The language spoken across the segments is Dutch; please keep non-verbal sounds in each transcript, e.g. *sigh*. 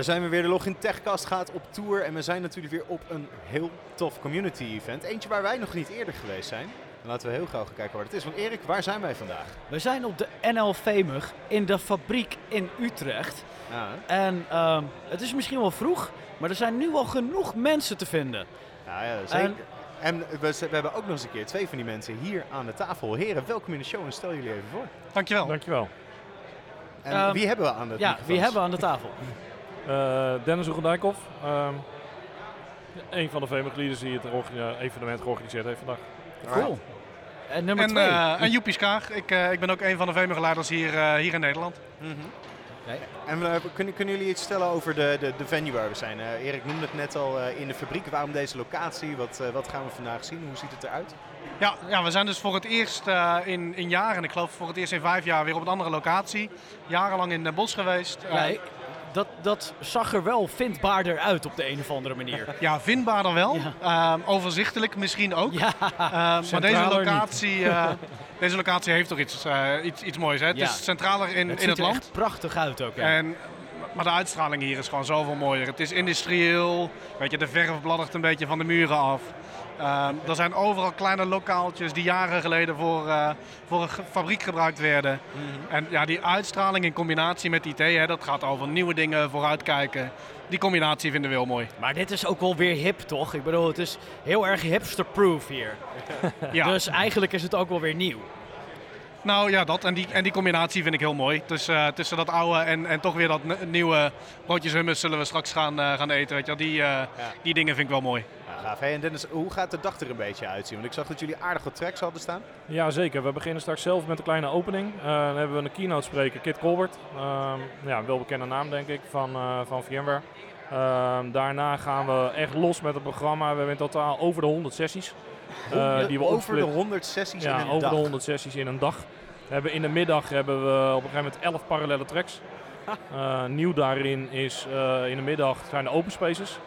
Daar zijn we weer. De Login Techcast gaat op tour en we zijn natuurlijk weer op een heel tof community event. Eentje waar wij nog niet eerder geweest zijn. Dan laten we heel gauw gaan kijken wat het is. Want Erik, waar zijn wij vandaag? We zijn op de NL Vemug in de fabriek in Utrecht. Ja, En ehm, het is misschien wel vroeg, maar er zijn nu al genoeg mensen te vinden. ja, ja zeker. En, we, we hebben ook nog eens een keer twee van die mensen hier aan de tafel. Heren, welkom in de show en stel jullie even voor. Dankjewel. Dankjewel. En Ehm, wie hebben we aan de Ja, wie hebben we aan de tafel? *laughs* Eh Dennis Oegendijkhoff. ehm een van de VMG-leaders die het evenement georganiseerd heeft vandaag. Cool. En nummer En, twee. eh en Joepie Skaag. Ik, eh, ik ben ook een van de VME-geleiders hier, eh, hier in Nederland. Mhm. Oké. En kunnen, kunnen jullie iets vertellen over de, de, de venue waar we zijn? Eh, Erik noemde het net al eh, in de fabriek. Waarom deze locatie? Wat, eh, wat gaan we vandaag zien? Hoe ziet het eruit? Ja, ja, we zijn dus voor het eerst eh, in, in jaren, ik geloof voor het eerst in vijf jaar, weer op een andere locatie. Jarenlang in Den Bosch geweest. Ja, dat, dat zag er wel vindbaarder uit op de een of andere manier. *laughs* ja, vindbaarder wel. Ja. Ehm, overzichtelijk misschien ook. Ja, Ehm, maar deze locatie, eh, *laughs* deze locatie heeft toch iets, eh, iets, iets moois. Hè? Het is centraler in het het, ziet in het er land. echt prachtig uit ook. En, maar de uitstraling hier is gewoon zoveel mooier. Het is industrieel. Weet je, de verf bladdert een beetje van de muren af. Ehm, er zijn overal kleine lokaaltjes die jaren geleden voor, eh, voor een fabriek gebruikt werden. En ja, die uitstraling in combinatie met IT, hè, dat gaat over nieuwe dingen, vooruitkijken. Die combinatie vinden we heel mooi. Maar dit is ook wel weer hip, toch? Ik bedoel, het is heel erg hipster-proof hier. *laughs* Ja, Dus eigenlijk is het ook wel weer nieuw. nou ja, dat. En die, en die combinatie vind ik heel mooi. Tussen, eh, tussen dat oude en, en toch weer dat nieuwe broodjes hummus zullen we straks gaan, eh, gaan eten. Weet je. Die, die dingen vind ik wel mooi. Gaaf. Hey, en Dennis, hoe gaat de dag er een beetje uitzien? Want ik zag dat jullie aardig wat tracks hadden staan. Ja, zeker. We beginnen straks zelf met een kleine opening. Eh, dan hebben we een keynote spreker, Kit Colbert. Ehm ja, een welbekende naam denk ik van, eh, van VMware. Ehm, daarna gaan we echt los met het programma. We hebben in totaal over de 100 sessies. eh, die we over de 100 sessies Ja, in een over dag. de 100 sessies in een dag. We hebben in de middag hebben we op een gegeven moment 11 parallele tracks. Nieuw daarin is in de middag zijn de open spaces.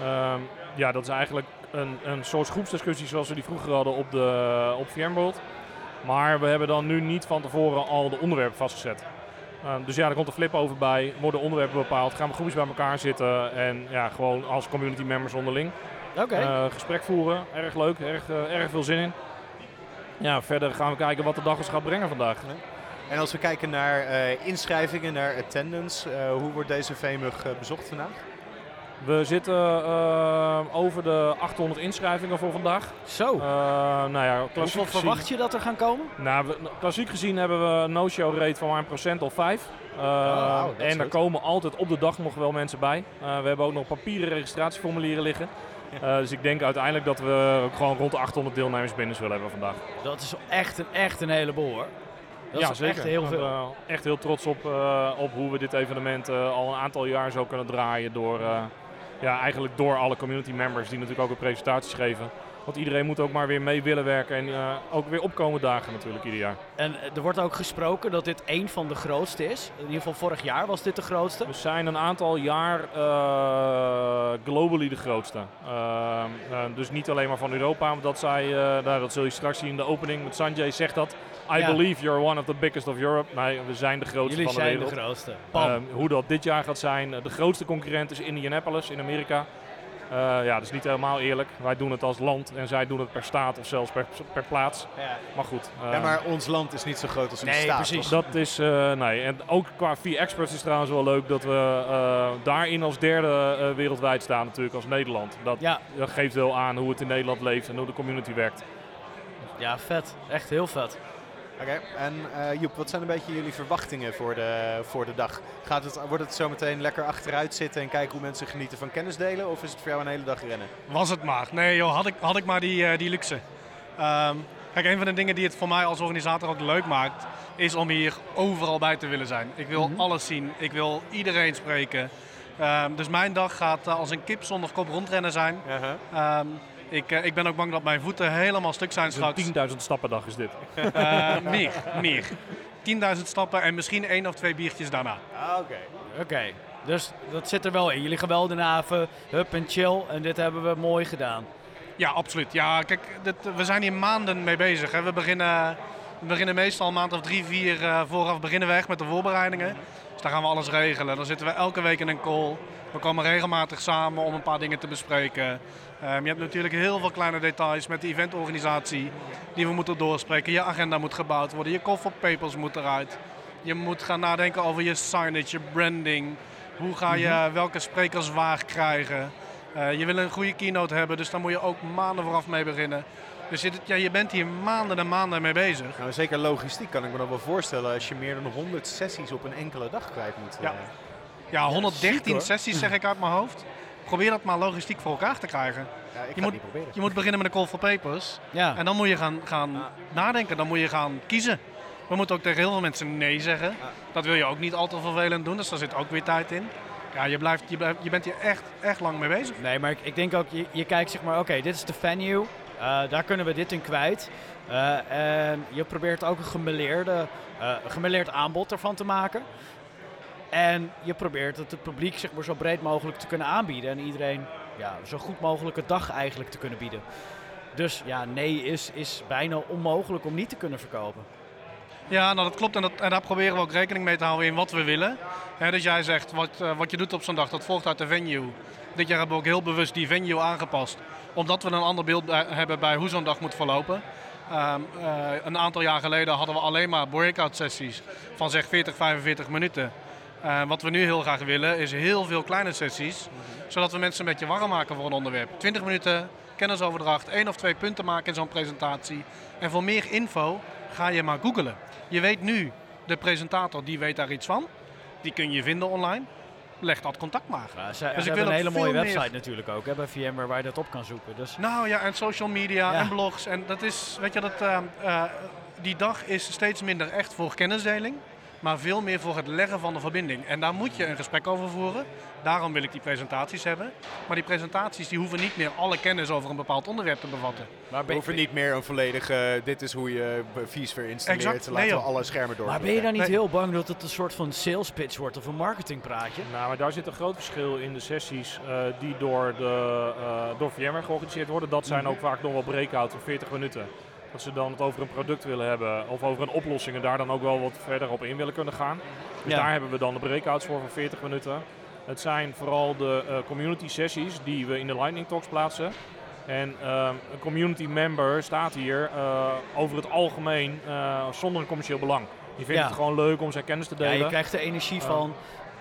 Ehm, ja, dat is eigenlijk een, een soort groepsdiscussie zoals we die vroeger hadden op, de, op VMworld. Maar we hebben dan nu niet van tevoren al de onderwerpen vastgezet. Ehm, dus ja, er komt een flip over bij, worden onderwerpen bepaald, gaan we groepjes bij elkaar zitten en ja, gewoon als community members onderling. Eh, gesprek voeren, erg leuk, erg, eh, erg veel zin in. Ja, verder gaan we kijken wat de dag ons gaat brengen vandaag. En als we kijken naar eh, inschrijvingen, naar attendance, hoe wordt deze VMUG eh, bezocht vandaag? We zitten eh, over de 800 inschrijvingen voor vandaag. Zo. Eh, nou ja, klassiek Hoeveel gezien, verwacht je dat er gaan komen? Nou, we- klassiek gezien hebben we een no-show rate van maar een procent of vijf. Eh, wauw, dat is en er goed. komen altijd op de dag nog wel mensen bij. Eh, we hebben ook nog papieren registratieformulieren liggen. Eh, dus ik denk uiteindelijk dat we ook gewoon rond de 800 deelnemers binnen zullen hebben vandaag. Dat is echt een, echt een heleboel hoor. Dat ja, is zeker. echt heel veel. eh, echt heel trots op, eh, op hoe we dit evenement eh, al een aantal jaar zo kunnen draaien. Door, eh, ja, eigenlijk door alle community members die natuurlijk ook een presentaties geven. Want iedereen moet ook maar weer mee willen werken en eh, ook weer opkomen dagen natuurlijk ieder jaar. En er wordt ook gesproken dat dit één van de grootste is. In ieder geval vorig jaar was dit de grootste. We zijn een aantal jaar eh, globally de grootste. Eh, dus niet alleen maar van Europa, want dat, zei, eh, nou, dat zul je straks zien in de opening. Want Sanjay zegt dat. I Ja. believe you're one of the biggest of Europe. Nee, we zijn de grootste Jullie van de zijn wereld. de grootste. Bam. Ehm, hoe dat dit jaar gaat zijn. eh, De grootste concurrent is Indianapolis in Amerika. Eh, ja, dat is niet helemaal eerlijk. Wij doen het als land en zij doen het per staat of zelfs per, per plaats. Ja. Maar goed. ja, ehm, maar ons land is niet zo groot als een Nee, staat. precies. toch? dat is, eh, nee. En ook qua V-Experts is het trouwens wel leuk dat we eh, daarin als derde eh, wereldwijd staan natuurlijk als Nederland. Dat, Ja, dat geeft wel aan hoe het in Nederland leeft en hoe de community werkt. ja, vet. Echt heel vet. Oké, en eh, Joep, wat zijn een beetje jullie verwachtingen voor de, voor de dag? Gaat het, wordt het zo meteen lekker achteruit zitten en kijken hoe mensen genieten van kennis delen? Of is het voor jou een hele dag rennen? Was het maar. Nee joh, had ik, had ik maar die, eh, die luxe. Ehm, kijk, een van de dingen die het voor mij als organisator ook leuk maakt, is om hier overal bij te willen zijn. Ik wil alles zien, ik wil iedereen spreken. Ehm, dus mijn dag gaat eh, als een kip zonder kop rondrennen zijn. Ehm, ik, eh, ik ben ook bang dat mijn voeten helemaal stuk zijn straks. 10.000 stappen dag is dit. Eh, meer, meer. 10.000 stappen en misschien één of twee biertjes daarna. Ah, Oké. Oké. Dus dat zit er wel in. Jullie gaan wel even hup en chill. En dit hebben we mooi gedaan. Ja, absoluut. Ja, kijk, dit, we zijn hier maanden mee bezig. Hè. We, beginnen, we beginnen meestal een maand of drie, vier eh, vooraf beginnen we echt met de voorbereidingen. Dus daar gaan we alles regelen. Dan zitten we elke week in een call. We komen regelmatig samen om een paar dingen te bespreken. Ehm, je hebt natuurlijk heel veel kleine details met de eventorganisatie die we moeten doorspreken. Je agenda moet gebouwd worden, je call papers moet eruit. Je moet gaan nadenken over je signage, je branding. Hoe ga je welke sprekers waar krijgen? Eh, je wil een goede keynote hebben, dus daar moet je ook maanden vooraf mee beginnen. Dus je, ja, je bent hier maanden en maanden mee bezig. Nou, zeker logistiek kan ik me dan wel voorstellen als je meer dan 100 sessies op een enkele dag kwijt moet. Ja. eh. Ja, 113 ziek, hoor. sessies zeg ik uit mijn hoofd. Probeer dat maar logistiek voor elkaar te krijgen. Ja, ik Je ga moet, het niet proberen. je moet beginnen met een call for papers. Ja. En dan moet je gaan, gaan nadenken, dan moet je gaan kiezen. We moeten ook tegen heel veel mensen nee zeggen. Dat wil je ook niet al te vervelend doen, dus daar zit ook weer tijd in. Ja, je, blijft, je, blijft, je bent hier echt, echt lang mee bezig. Nee, maar ik, ik denk ook, je, je kijkt zeg maar, oké, dit is de venue, daar kunnen we dit in kwijt. Eh, en je probeert ook een gemêleerde, eh, gemêleerd aanbod ervan te maken. En je probeert het het publiek zeg maar, zo breed mogelijk te kunnen aanbieden. En iedereen ja, zo goed mogelijke dag eigenlijk te kunnen bieden. Dus ja, nee is, is bijna onmogelijk om niet te kunnen verkopen. Ja, nou dat klopt en, dat, en daar proberen we ook rekening mee te houden in wat we willen. Hè, dus jij zegt, wat, eh, wat je doet op zo'n dag, dat volgt uit de venue. Dit jaar hebben we ook heel bewust die venue aangepast. Omdat we een ander beeld hebben bij hoe zo'n dag moet verlopen. Ehm, eh, een aantal jaar geleden hadden we alleen maar breakout sessies van zeg 40, 45 minuten. Eh, wat we nu heel graag willen is heel veel kleine sessies. Zodat we mensen een beetje warm maken voor een onderwerp. 20 minuten kennisoverdracht, één of twee punten maken in zo'n presentatie. En voor meer info ga je maar googlen. Je weet nu, de presentator die weet daar iets van. Die kun je vinden online. Leg dat contact maar. Ja, ze, Dus ze ik wil een hele mooie meer- website natuurlijk ook hè, bij VMware waar je dat op kan zoeken. Dus Nou ja, en social media Ja. en blogs. En dat is, weet je, dat, eh, eh, die dag is steeds minder echt voor kennisdeling. Maar veel meer voor het leggen van de verbinding. En daar moet je een gesprek over voeren. Daarom wil ik die presentaties hebben. Maar die presentaties die hoeven niet meer alle kennis over een bepaald onderwerp te bevatten. maar We hoeven niet meer een volledige, dit is hoe je vSphere installeert, Exact. laten Nee, we alle schermen door. maar ben je dan niet Nee. heel bang dat het een soort van sales pitch wordt of een marketingpraatje? Nou, maar daar zit een groot verschil in de sessies eh, die door, de, eh, door VMware georganiseerd worden. Dat zijn ook vaak nog wel breakout van 40 minuten. Dat ze dan het over een product willen hebben of over een oplossing en daar dan ook wel wat verder op in willen kunnen gaan. Dus Ja. daar hebben we dan de breakouts voor van 40 minuten. Het zijn vooral de eh, community sessies die we in de Lightning Talks plaatsen. En ehm, een community member staat hier eh, over het algemeen eh, zonder een commercieel belang. Die vindt Ja. het gewoon leuk om zijn kennis te Ja, delen. je krijgt de energie Ja. van.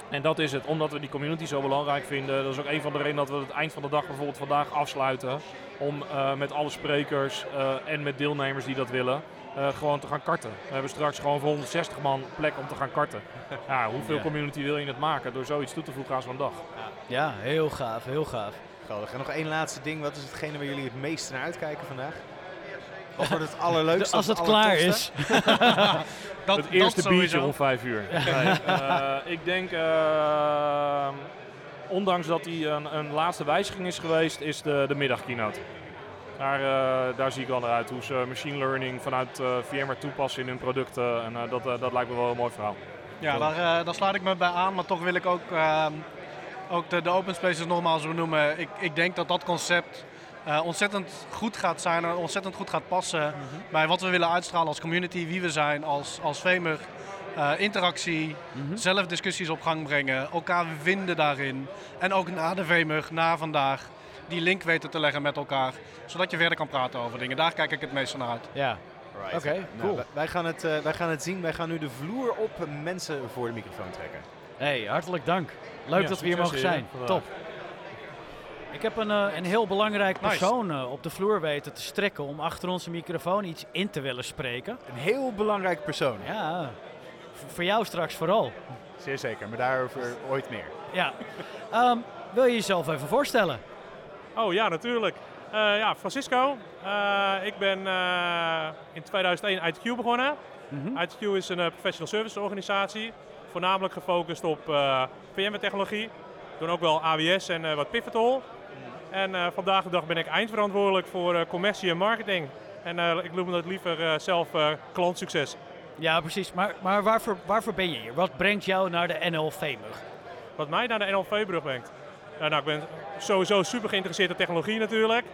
En dat is het, omdat we die community zo belangrijk vinden. Dat is ook een van de redenen dat we het eind van de dag bijvoorbeeld vandaag afsluiten. Om eh, met alle sprekers eh, en met deelnemers die dat willen, eh, gewoon te gaan karten. We hebben straks gewoon voor 160 man plek om te gaan karten. *laughs* Ja, hoeveel Ja. community wil je het maken door zoiets toe te voegen aan zo'n dag? Ja, heel gaaf, heel gaaf. Geweldig. En nog één laatste ding. Wat is hetgene waar jullie het meeste naar uitkijken vandaag? Wat wordt het allerleukste? Als het klaar is. *laughs* Dat, het eerste dat biertje sowieso. om 5 uur. Nee, eh, ik denk, eh, ondanks dat die een, een laatste wijziging is geweest, is de, de middagkeynote. Daar, eh, daar zie ik wel naar uit hoe ze machine learning vanuit eh VMware toepassen in hun producten. En eh, dat, dat lijkt me wel een mooi verhaal. Ja, daar, eh, daar sluit ik me bij aan. Maar toch wil ik ook, ehm, ook de, de open spaces nogmaals benoemen. Ik, ik denk dat dat concept eh, ontzettend goed gaat zijn en ontzettend goed gaat passen bij wat we willen uitstralen als community, wie we zijn als, als VMware. Eh, interactie, zelf discussies op gang brengen, elkaar vinden daarin. En ook na de VMUG, na vandaag, die link weten te leggen met elkaar. Zodat je verder kan praten over dingen. Daar kijk ik het meest naar uit. Ja, Right. Oké, Nou, cool. wij- wij, gaan het, eh, wij gaan het zien. Wij gaan nu de vloer op mensen voor de microfoon trekken. hey, hartelijk dank. Leuk Ja, dat we hier mogen zijn. vandaag. Top. Ik heb een, eh, een heel belangrijk persoon eh, op de vloer weten te strekken om achter onze microfoon iets in te willen spreken. Een heel belangrijk persoon. Ja, voor jou straks vooral. Zeer zeker, maar daarover ooit meer. Ja. Ehm, wil je jezelf even voorstellen? Oh ja, natuurlijk. Eh, ja, Francisco. Eh, ik ben eh, in 2001 ITQ begonnen. Mhm. ITQ is een professional service organisatie. Voornamelijk gefocust op eh VMware-technologie. Doen ook wel AWS en eh, wat Pivotal. En eh, vandaag de dag ben ik eindverantwoordelijk voor eh, commercie en marketing. En eh, ik noem dat liever zelf klantsucces. Ja, precies. Maar, maar waarvoor, waarvoor ben je hier? Wat brengt jou naar de NLV-mug? Wat mij naar de NLV-brug brengt. Nou, ik ben sowieso super geïnteresseerd in technologie natuurlijk.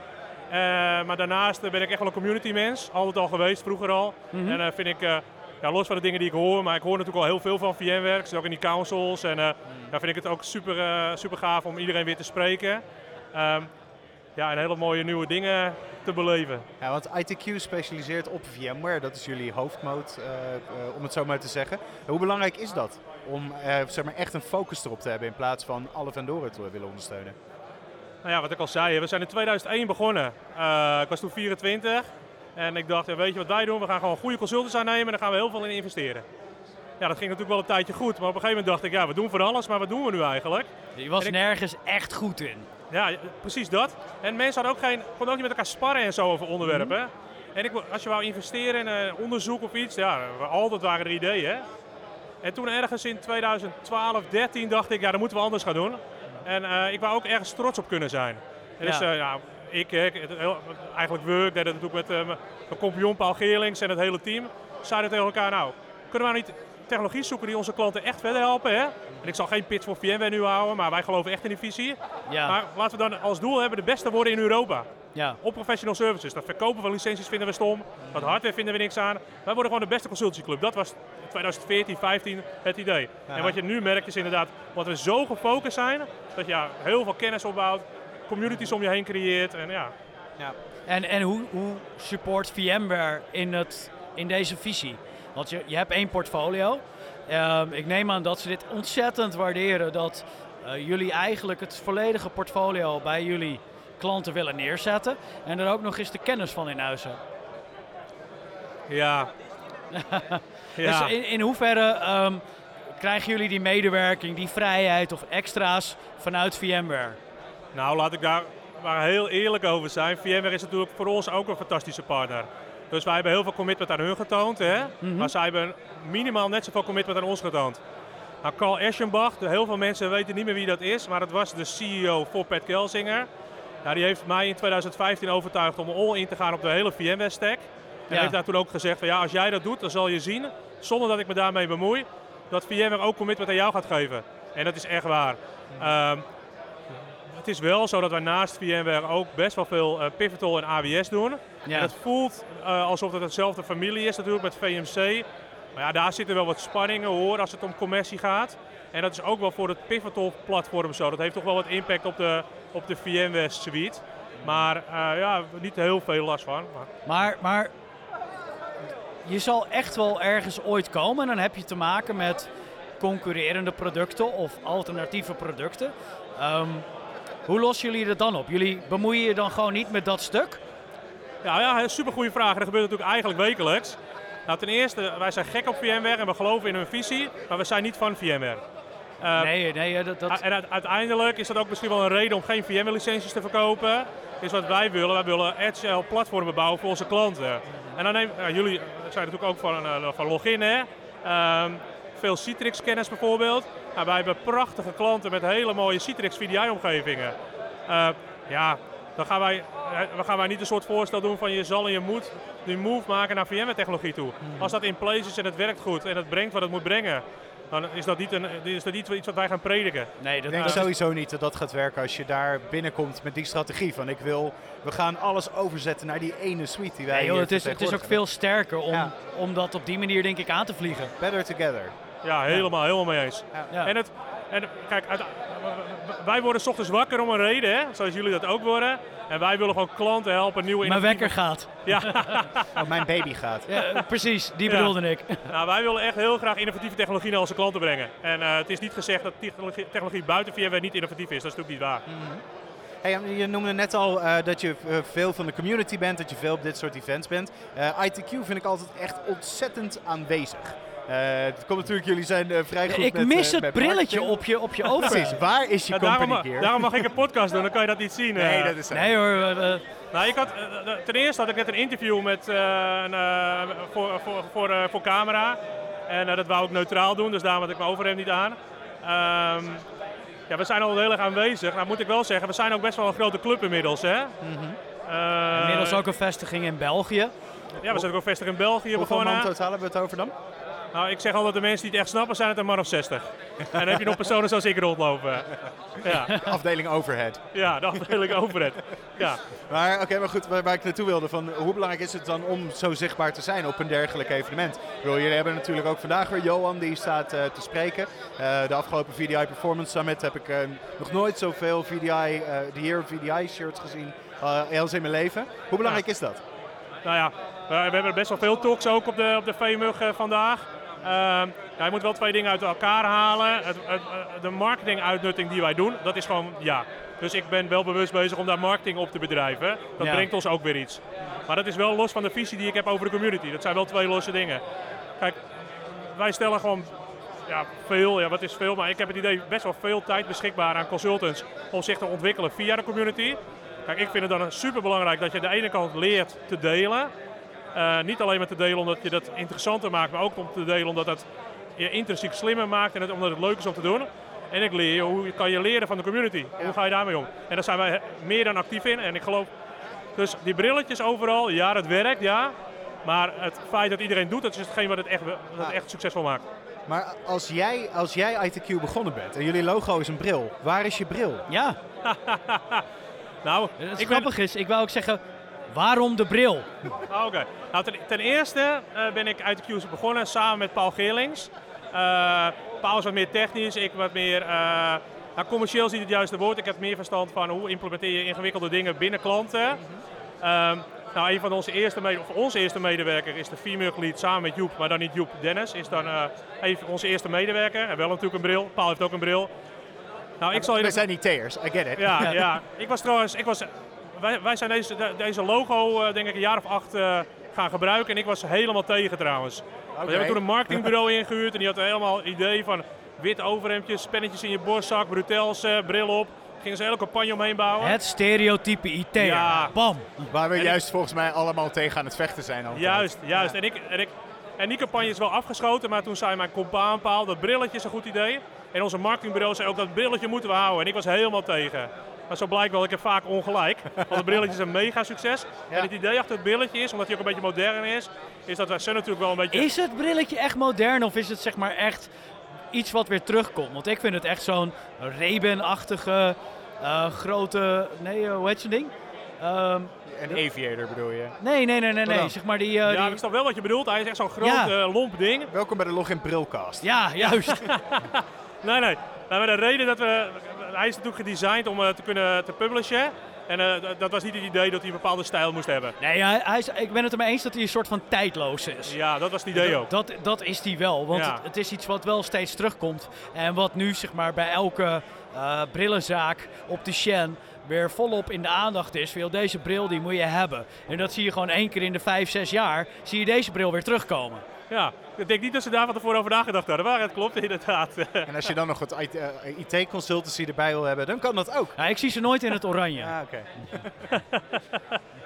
Maar daarnaast ben ik echt wel een community mens. Altijd al geweest, vroeger al. Mhm. En eh, vind ik ja, los van de dingen die ik hoor, maar ik hoor natuurlijk al heel veel van VMware. Ik zit ook in die councils en uh, daar vind ik het ook super, uh, super gaaf om iedereen weer te spreken. Um, ja, en hele mooie nieuwe dingen te beleven. Ja, want ITQ specialiseert op VMware, dat is jullie hoofdmoot, uh, om het zo maar te zeggen. Hoe belangrijk is dat om zeg maar echt een focus erop te hebben in plaats van alle vendoren te willen ondersteunen? Nou ja, wat ik al zei, we zijn in 2001 begonnen. ik was toen 24 en ik dacht, weet je wat wij doen? We gaan gewoon goede consultants aannemen en daar gaan we heel veel in investeren. Ja, dat ging natuurlijk wel een tijdje goed, maar op een gegeven moment dacht ik, ja, we doen van alles, maar wat doen we nu eigenlijk? Je was nergens echt goed in. Ja, precies dat. En mensen hadden ook geen, konden ook niet met elkaar sparren en zo over onderwerpen. Mhm. En ik, als je wou investeren in een onderzoek of iets, ja, altijd waren er ideeën. En toen ergens in 2012, 13 dacht ik, ja, dat moeten we anders gaan doen. En uh, ik wou ook ergens trots op kunnen zijn. En dus, uh, ja, ik, ik eigenlijk Work, deed het natuurlijk met mijn compagnon Paul Geerlings en het hele team. Zeiden tegen elkaar, nou, kunnen we nou niet technologie zoeken die onze klanten echt verder helpen. Hè? En ik zal geen pitch voor VMware nu houden, maar wij geloven echt in die visie. Ja. Maar laten we dan als doel hebben de beste worden in Europa. Ja. Op professional services. Dat verkopen van licenties vinden we stom. Dat hardware vinden we niks aan. Wij worden gewoon de beste consultancyclub. Dat was 2014, 15 het idee. En wat je nu merkt is inderdaad, wat we zo gefocust zijn, dat je ja, heel veel kennis opbouwt, communities om je heen creëert. En, ja. Ja. en, en hoe, hoe support VMware in, het, in deze visie? Want je, je hebt één portfolio. Um, ik neem aan dat ze dit ontzettend waarderen dat uh, jullie eigenlijk het volledige portfolio bij jullie klanten willen neerzetten. En er ook nog eens de kennis van in huis hebben. Ja. *laughs* ja. Dus in, in hoeverre um, krijgen jullie die medewerking, die vrijheid of extra's vanuit VMware? Nou, laat ik daar maar heel eerlijk over zijn. VMware is natuurlijk voor ons ook een fantastische partner. Dus wij hebben heel veel commitment aan hun getoond. Hè? Mhm. Maar zij hebben minimaal net zoveel commitment aan ons getoond. Nou, Carl Eschenbach, heel veel mensen weten niet meer wie dat is, maar dat was de CEO voor Pat Kelsinger. Nou, die heeft mij in 2015 overtuigd om all in te gaan op de hele VMware stack. En heeft daar toen ook gezegd van ja, als jij dat doet, dan zal je zien, zonder dat ik me daarmee bemoei, dat VMware ook commitment aan jou gaat geven. En dat is echt waar. Um, het is wel zo dat wij naast VMware ook best wel veel uh, Pivotal en AWS doen. Ja. En het voelt uh, alsof het hetzelfde familie is natuurlijk met VMC. Maar ja, daar zitten wel wat spanningen hoor als het om commercie gaat. En dat is ook wel voor het Pivotal-platform zo. Dat heeft toch wel wat impact op de, op de VMware suite. Maar uh, ja, niet heel veel last van. Maar. maar, maar je zal echt wel ergens ooit komen en dan heb je te maken met concurrerende producten of alternatieve producten. Um, hoe lossen jullie het dan op? Jullie bemoeien je dan gewoon niet met dat stuk? Ja, ja super goede vraag. dat gebeurt natuurlijk eigenlijk wekelijks. Nou, ten eerste, wij zijn gek op VMware en we geloven in hun visie, maar we zijn niet van VMware. Uh, nee, nee, dat, dat... En uiteindelijk is dat ook misschien wel een reden om geen VMware-licenties te verkopen. Is wat wij willen. Wij willen agile platformen bouwen voor onze klanten. En dan neem, jullie zijn natuurlijk ook van, uh, van login, hè? Uh, veel Citrix-kennis bijvoorbeeld. Nou, wij hebben prachtige klanten met hele mooie Citrix VDI-omgevingen. Uh, ja, dan gaan wij, dan gaan wij niet een soort voorstel doen van je zal en je moet die move maken naar VMware-technologie toe. Hmm. Als dat in place is en het werkt goed en het brengt wat het moet brengen, dan is dat niet, een, is dat niet iets wat wij gaan prediken. Nee, dat ik denk sowieso niet dat dat gaat werken als je daar binnenkomt met die strategie van ik wil, we gaan alles overzetten naar die ene suite die wij nee, joh, het, is, het is ook veel sterker om, om dat op die manier denk ik aan te vliegen. Better together. Ja, helemaal, helemaal mee eens. Ja. En, het, en kijk, wij worden s ochtends wakker om een reden, hè? zoals jullie dat ook worden. En wij willen gewoon klanten helpen nieuwe Mijn wekker gaat. Ja. *laughs* oh, mijn baby gaat. Ja, precies, die bedoelde ik. Nou, wij willen echt heel graag innovatieve technologie naar onze klanten brengen. En uh, het is niet gezegd dat technologie, technologie buiten VMware niet innovatief is. Dat is natuurlijk niet waar. Mm -hmm. Hey, je noemde net al uh, dat je uh, veel van de community bent, dat je veel op dit soort events bent. ITQ vind ik altijd echt ontzettend aanwezig. Uh, het komt natuurlijk, jullie zijn uh, vrij goed Ik met, mis uh, het brilletje op je, op je ogen. *laughs* Precies, waar is je ja, company daarom, gear? Daarom mag ik een podcast doen, dan kan je dat niet zien. Nee, dat is Nee hoor. nou, ik had, ten eerste had ik net een interview met, een, voor, voor, voor, voor camera. En dat wou ik neutraal doen, dus daarom had ik mijn overhemd niet aan. Um, ja, we zijn al heel erg aanwezig. Nou moet ik wel zeggen, we zijn ook best wel een grote club inmiddels. Hè? Mm -hmm. inmiddels ook een vestiging in België. Ja, we zijn ook een vestiging in België Hoeveel begonnen. Hoeveel totaal hebben we het over dan? Nou, ik zeg altijd, de mensen die het echt snappen, zijn het een man of 60. En dan heb je nog personen zoals ik rondlopen. Ja, Afdeling overhead. ja de afdeling over het. Ja. Maar oké, maar goed, waar, waar ik naartoe wilde, van hoe belangrijk is het dan om zo zichtbaar te zijn op een dergelijk evenement? Bedoel, jullie hebben natuurlijk ook vandaag weer Johan die staat eh, te spreken. Eh, de afgelopen VDI Performance Summit heb ik eh, nog nooit zoveel VDI, eh de Year VDI shirts gezien heel in mijn leven. Hoe belangrijk is dat? Nou ja, we, hebben best wel veel talks ook op de, op de VMUG vandaag. Ehm, ja, je moet wel twee dingen uit elkaar halen. Het, het, eh, de marketinguitnutting die wij doen, dat is gewoon ja. Dus ik ben wel bewust bezig om daar marketing op te bedrijven. Dat Ja. brengt ons ook weer iets. Maar dat is wel los van de visie die ik heb over de community. Dat zijn wel twee losse dingen. Kijk, wij stellen gewoon ja, veel, ja, wat is veel, maar ik heb het idee best wel veel tijd beschikbaar aan consultants om zich te ontwikkelen via de community. Kijk, ik vind het dan super belangrijk dat je aan de ene kant leert te delen. Eh, niet alleen maar te delen omdat je dat interessanter maakt, maar ook om te delen omdat het je intrinsiek slimmer maakt en het, omdat het leuk is om te doen. En ik leer je hoe kan je leren van de community. Hoe ga je daarmee om? En daar zijn wij meer dan actief in. En ik geloof, dus die brilletjes overal, ja, dat werkt, ja. Maar het feit dat iedereen doet, dat is hetgeen wat het echt, wat het echt succesvol maakt. Maar als jij, als jij ITQ begonnen bent en jullie logo is een bril, waar is je bril? Ja, *laughs* Nou, het ik ben, grappig is, ik wou ook zeggen, waarom de bril? Ah, Oké. Nou, ten, ten eerste eh, ben ik uit de Q's begonnen samen met Paul Geerlings. Eh, Paul is wat meer technisch, ik wat meer... eh, nou, commercieel is niet het juiste woord. Ik heb meer verstand van hoe implementeer je ingewikkelde dingen binnen klanten. Ehm, nou, een van onze eerste, mede, of onze eerste medewerker is de female lead samen met Joep, maar dan niet Joep. Dennis is dan eh, even onze eerste medewerker. En wel natuurlijk een bril. Paul heeft ook een bril. Nou, ik zal je We de- zijn niet teers, I get it. ja, *laughs* ja. Ik was trouwens, ik was, wij, wij zijn deze, de- deze logo eh, denk ik een jaar of acht eh, gaan gebruiken en ik was helemaal tegen trouwens. We hebben toen een marketingbureau *laughs* ingehuurd en die had helemaal het idee van wit overhemdjes, pennetjes in je borstzak, brutels, eh, bril op. Gingen ze een hele campagne omheen bouwen. Het stereotype IT. Ja. Bam. Waar we En juist volgens mij allemaal tegen aan het vechten zijn. Altijd. Juist, juist. En, ik, en, ik, en die campagne is wel afgeschoten, maar toen zei mijn compaan Paul, dat brilletje is een goed idee. En onze marketingbureau zei ook dat brilletje moeten we houden. En ik was helemaal tegen. Maar zo blijkt wel, ik heb vaak ongelijk. Want het brilletje is een mega succes. Ja. En het idee achter het brilletje is, omdat hij ook een beetje modern is, is dat wij zijn natuurlijk wel een beetje... Is het brilletje echt modern of is het zeg maar echt iets wat weer terugkomt? Want ik vind het echt zo'n Ray-Ban-achtige eh, grote... Nee, eh, hoe heet zo'n ding? Ehm, Een aviator bedoel je. nee, nee, nee, nee, Wat nee. Zeg maar die... eh, ja, die- ik snap wel wat je bedoelt. Hij is echt zo'n groot, Ja. lomp ding. Welkom bij de Login Brilcast. ja, juist. *laughs* Nee, nee. Nou, maar de reden dat we... Hij is natuurlijk gedesigned om eh, te kunnen te publishen. En eh, dat- was niet het idee dat hij een bepaalde stijl moest hebben. nee, hij, hij is, ik ben het ermee eens dat hij een soort van tijdloos is. Ja, dat was het idee ook. Dat, dat is die wel, want Ja. het, het is iets wat wel steeds terugkomt. En wat nu zeg maar bij elke eh, brillenzaak op de Shen weer volop in de aandacht is. Veel deze bril die moet je hebben. En dat zie je gewoon één keer in de vijf, zes jaar, zie je deze bril weer terugkomen. Ja, ik denk niet dat ze daar van tevoren over nagedacht hadden. Maar het klopt inderdaad. En als je dan nog wat IT-consultancy erbij wil hebben, dan kan dat ook. Ja, ik zie ze nooit in het oranje. Ah, oké.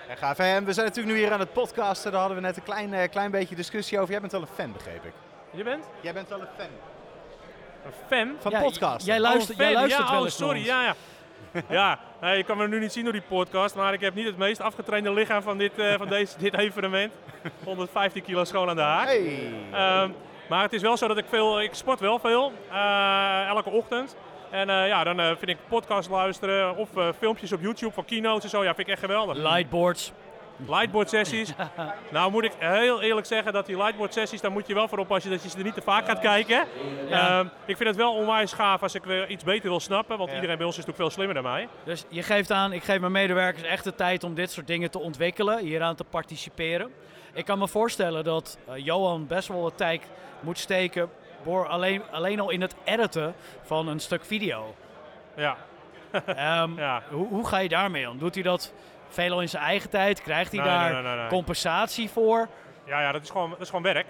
ja, gaaf. En we zijn natuurlijk nu hier aan het podcasten. Daar hadden we net een klein, eh, klein beetje discussie over. Jij bent wel een fan, begreep ik. Je bent Jij bent wel een fan een fan? van Ja, podcasten. Jij luistert, Oh, fan. jij luistert ja, wel oh, eens sorry, ja, ja. *laughs* ja, nee, je kan me nu niet zien door die podcast, maar ik heb niet het meest afgetrainde lichaam van dit, eh, van deze, *laughs* dit evenement. 115 kilo schoon aan de haak. Hey. Ehm, maar het is wel zo dat ik veel, ik sport wel veel, eh, elke ochtend. En eh, ja, dan eh, vind ik podcast luisteren of eh, filmpjes op YouTube van keynotes en zo, ja, vind ik echt geweldig. Lightboards. Lightboard sessies. nou moet ik heel eerlijk zeggen dat die lightboard sessies, daar moet je wel voor oppassen dat je ze er niet te vaak gaat kijken. Ja. Ehm, ik vind het wel onwijs gaaf als ik weer iets beter wil snappen, want Ja. iedereen bij ons is natuurlijk veel slimmer dan mij. Dus je geeft aan, ik geef mijn medewerkers echt de tijd om dit soort dingen te ontwikkelen, hieraan te participeren. Ik kan me voorstellen dat eh, Johan best wel wat tijd moet steken voor alleen, alleen al in het editen van een stuk video. Ja, Ehm, *laughs* ja. hoe, hoe ga je daarmee om? Doet hij dat veelal in zijn eigen tijd? Krijgt hij Nee, daar nee, nee, compensatie voor? Ja, ja dat, is gewoon, dat is gewoon werk.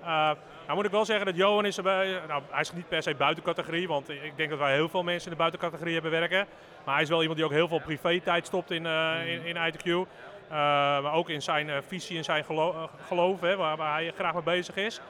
Eh, nou moet ik wel zeggen dat Johan is erbij, nou, hij is niet per se buitencategorie, want ik denk dat wij heel veel mensen in de buitencategorie hebben werken. Maar hij is wel iemand die ook heel veel privé-tijd stopt in, eh, in, in ITQ. Eh, maar ook in zijn eh, visie en zijn gelo eh, geloof, hè, waar, waar hij graag mee bezig is.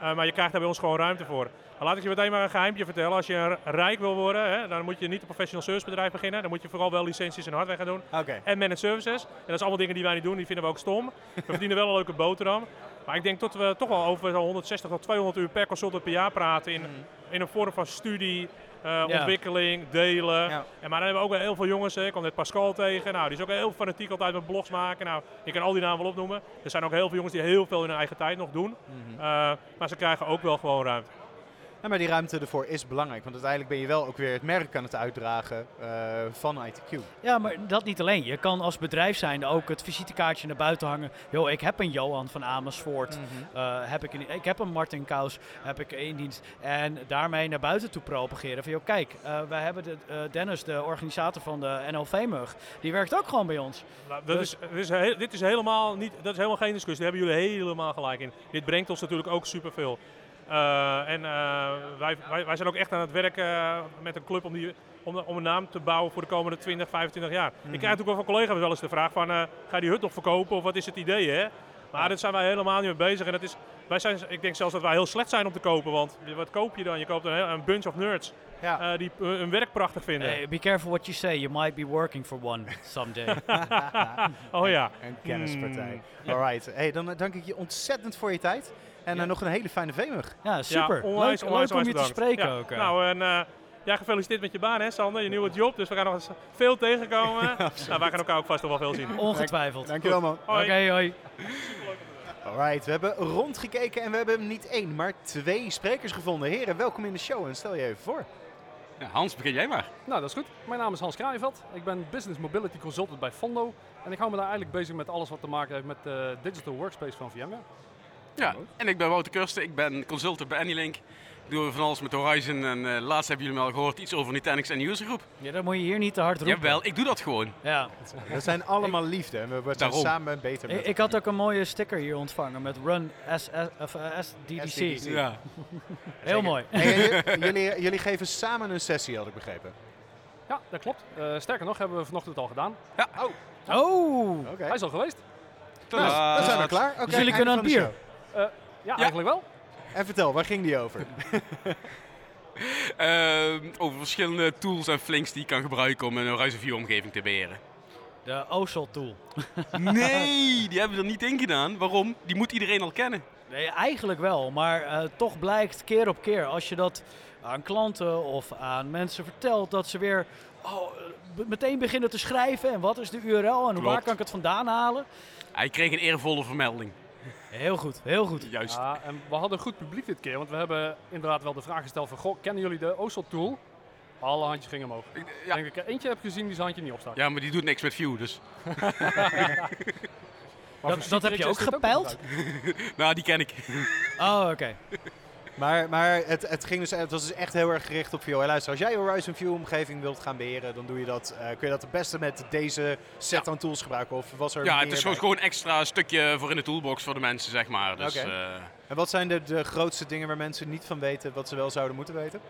Eh, maar je krijgt daar bij ons gewoon ruimte voor. Dan laat ik je meteen maar een geheimje vertellen. Als je rijk wil worden, hè, dan moet je niet een professional service bedrijf beginnen. Dan moet je vooral wel licenties en hardware gaan doen en managed services. En dat is allemaal dingen die wij niet doen, die vinden we ook stom. We verdienen wel een leuke boterham. Maar ik denk dat we toch wel over zo'n 160 tot 200 uur per consultant per jaar praten in, Mhm. in een vorm van studie, eh, ontwikkeling, delen. En maar dan hebben we ook heel veel jongens, hè. ik kwam net Pascal tegen, nou, die is ook heel fanatiek altijd met blogs maken. Nou, ik kan al die namen wel opnoemen. Er zijn ook heel veel jongens die heel veel in hun eigen tijd nog doen. Mhm. Eh, maar ze krijgen ook wel gewoon ruimte. Ja, maar die ruimte ervoor is belangrijk, want uiteindelijk ben je wel ook weer het merk aan het uitdragen eh, van ITQ. Ja, maar dat niet alleen. Je kan als bedrijf zijn ook het visitekaartje naar buiten hangen. Yo, ik heb een Johan van Amersfoort. eh, heb ik, in, ik heb een Martin Kous, heb ik in dienst. En daarmee naar buiten toe propageren. Van, joh, kijk, eh, wij hebben de, eh, Dennis, de organisator van de NLV-mug, die werkt ook gewoon bij ons. Nou, dat Dus- is, dit, is heel- dit is helemaal niet, dat is helemaal geen discussie. Daar hebben jullie helemaal gelijk in. Dit brengt ons natuurlijk ook superveel. Eh en eh, wij, wij, wij zijn ook echt aan het werken eh, met een club om, die, om, om een naam te bouwen voor de komende 20, 25 jaar. Ik krijg natuurlijk wel van collega's wel eens de vraag van, eh, ga je die hut nog verkopen of wat is het idee hè? Maar daar zijn wij helemaal niet mee bezig. En dat is, wij zijn, ik denk zelfs dat wij heel slecht zijn om te kopen, want wat koop je dan? Je koopt een, bunch of nerds Ja. eh, die hun werk prachtig vinden. Hey, be careful what you say. You might be working for one someday. *laughs* Oh ja. Een kennispartij. Hmm. Alright, hey, dan dank ik je ontzettend voor je tijd. En eh, nog een hele fijne veemug. ja, super. Ja, onwijs, leuk, onwijs, leuk om je te spreken Ja. ook. eh. Nou, en eh, ja, gefeliciteerd met je baan, hè, Sander, je nieuwe job. Dus we gaan nog eens veel tegenkomen. *laughs* nou, wij gaan elkaar ook vast nog wel veel zien. Ongetwijfeld. Dankjewel man. Hoi. Oké, hoi. Alright, we hebben rondgekeken en we hebben niet één, maar twee sprekers gevonden. Heren, welkom in de show en stel je even voor. Ja, Hans, begin jij maar. Nou, dat is goed. Mijn naam is Hans Kraaienveld. Ik ben Business Mobility Consultant bij Fondo. En ik hou me daar eigenlijk bezig met alles wat te maken heeft met de digital workspace van VMware. Ja, en ik ben Wouter Kursten. Ik ben consultant bij Anylink. Ik doe van alles met Horizon. En eh, laatst hebben jullie me al gehoord iets over Nutanix en User Group. Ja, dat moet je hier niet te hard roepen. Jawel, ik doe dat gewoon. Ja. We zijn allemaal liefde en we worden Daarom. samen beter met Ik, ik had ook een mooie sticker hier ontvangen met Run eh, SDDC. SDDC. Ja. Heel mooi. *laughs* Jullie, jullie geven samen een sessie, had ik begrepen. Ja, dat klopt. Eh, sterker nog, hebben we vanochtend al gedaan. Oh! Oké. Hij is al geweest. Nou, dan zijn we klaar. Oké, Dus jullie kunnen aan het bier. Show. Ja, eigenlijk wel. En vertel, waar ging die over? *laughs* Ehm, over verschillende tools en flinks die je kan gebruiken om een Horizon 4 omgeving te beheren. De OSOL tool. *laughs* Nee, die hebben we er niet in gedaan. Waarom? Die moet iedereen al kennen. Nee, eigenlijk wel, maar eh, toch blijkt keer op keer als je dat aan klanten of aan mensen vertelt dat ze weer oh, eh, meteen beginnen te schrijven en wat is de URL en waar kan ik het vandaan halen. Hij kreeg een eervolle vermelding. Heel goed, heel goed. Juist. Ja, en we hadden goed publiek dit keer, want we hebben inderdaad wel de vraag gesteld van, goh, kennen jullie de OSOL tool? Alle handjes gingen omhoog. Ik Ja. denk dat ik er eentje heb gezien die zijn handje niet opstaat. ja, maar die doet niks met View, dus. *laughs* Dat, dat heb je ook gepeild? *laughs* Nou, die ken ik. Oh, oké. Maar, maar het, het, ging dus, het was dus echt heel erg gericht op jou. Hey, luister, als jij je Horizon View omgeving wilt gaan beheren, dan doe je dat, eh, kun je dat het beste met deze set aan tools gebruiken? Of was er Ja, het is bij? gewoon, gewoon een extra stukje voor in de toolbox voor de mensen, zeg maar. Dus, Oké. eh, En wat zijn de, de grootste dingen waar mensen niet van weten, wat ze wel zouden moeten weten?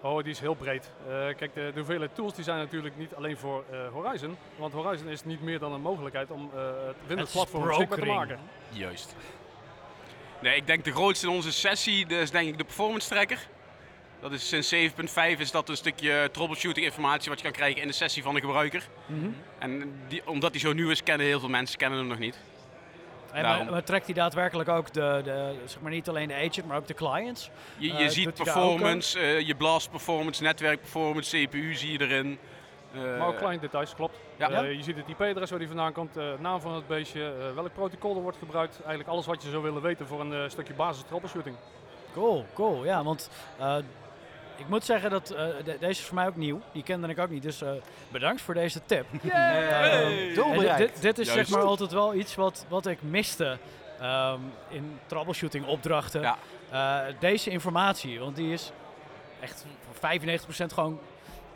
Oh, die is heel breed. Eh, kijk, de, de hoeveelheid tools die zijn natuurlijk niet alleen voor eh, Horizon. Want Horizon is niet meer dan een mogelijkheid om eh, het Windows-platform beschikbaar te brokering. maken. Juist. Nee, ik denk de grootste in onze sessie dat is denk ik de performance tracker. Dat is sinds 7.5 is dat een stukje troubleshooting informatie wat je kan krijgen in de sessie van de gebruiker. Mhm. En die, omdat die zo nieuw is, kennen heel veel mensen kennen hem nog niet. En maar, maar trekt hij daadwerkelijk ook de, de, zeg maar niet alleen de agent, maar ook de clients? Je, je Eh, ziet performance, eh, je blast performance, netwerk performance, CPU zie je erin. Eh, Maar ook client details, klopt. Ja. Eh, je ziet het IP-adres waar die vandaan komt, eh, naam van het beestje, eh, welk protocol er wordt gebruikt. Eigenlijk alles wat je zou willen weten voor een eh, stukje basis troubleshooting. Cool, cool. Ja, want eh, ik moet zeggen dat eh, de- deze is voor mij ook nieuw. Die kende ik ook niet, dus eh, bedankt voor deze tip. En dit, dit, dit is Juist. zeg maar altijd wel iets wat, wat ik miste ehm, in troubleshooting opdrachten. Ja. Eh, deze informatie, want die is echt voor 95% gewoon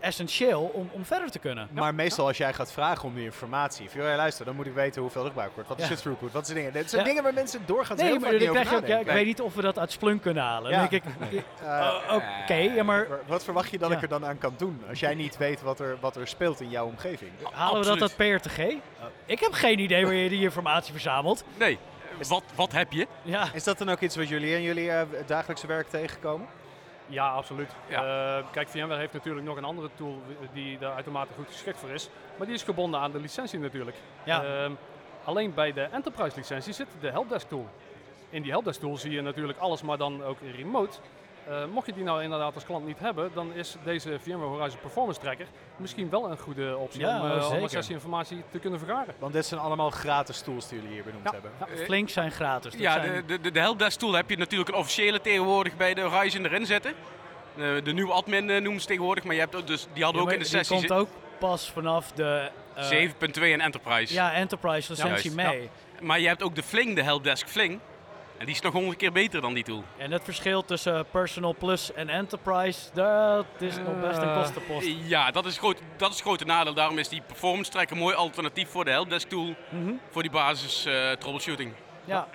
essentieel om, om verder te kunnen. Maar meestal als jij gaat vragen om die informatie, van, joh, hey, luister, dan moet ik weten hoeveel er gebruikt wordt. Wat is Ja. het throughput? Wat zijn dingen? Dit zijn Ja. dingen waar mensen doorgaan Nee, heel maar vaak dan niet over krijg je ook, ja, ik nadenken. weet niet of we dat uit Splunk kunnen halen. Ja. Dan denk ik, *laughs* oké, ja, maar wat verwacht je dat Ja. ik er dan aan kan doen? Als jij niet weet wat er, wat er speelt in jouw omgeving. halen we dat uit PRTG? Oh, ik heb geen idee waar je die informatie verzamelt. Nee, wat, wat heb je? Ja, Is dat dan ook iets wat jullie in jullie eh, dagelijkse werk tegenkomen? Ja, absoluut. Ja. Eh, kijk, VMware heeft natuurlijk nog een andere tool die daar uitermate goed geschikt voor is. Maar die is gebonden aan de licentie natuurlijk. ja. Ehm, alleen bij de enterprise licentie zit de helpdesk tool. in die helpdesk tool zie je natuurlijk alles, maar dan ook remote. Eh, mocht je die nou inderdaad als klant niet hebben, dan is deze VMware Horizon Performance Tracker misschien wel een goede optie Ja, om, uh, om zeker. sessieinformatie te kunnen vergaren. Want dit zijn allemaal gratis tools die jullie hier benoemd Ja. hebben. Ja, flink zijn gratis. Dat Ja, zijn- de, de, de helpdesk tool heb je natuurlijk een officiële tegenwoordig bij de Horizon erin zitten. De, de nieuwe admin eh, noemen ze tegenwoordig, maar je hebt ook, dus, die hadden Ja, ook in de sessie Die komt ook pas vanaf de... eh, 7.2 en Enterprise. Ja, Enterprise licentie mee. Maar je hebt ook de Fling, de helpdesk Fling. En die is nog honderd keer beter dan die tool. En het verschil tussen Personal Plus en Enterprise, dat is nog best een Eh, kostenpost. Ja, dat is, groot, dat is het grote nadeel. Daarom is die performance tracker een mooi alternatief voor de helpdesk tool. Mhm. Voor die basis eh, troubleshooting. Ja,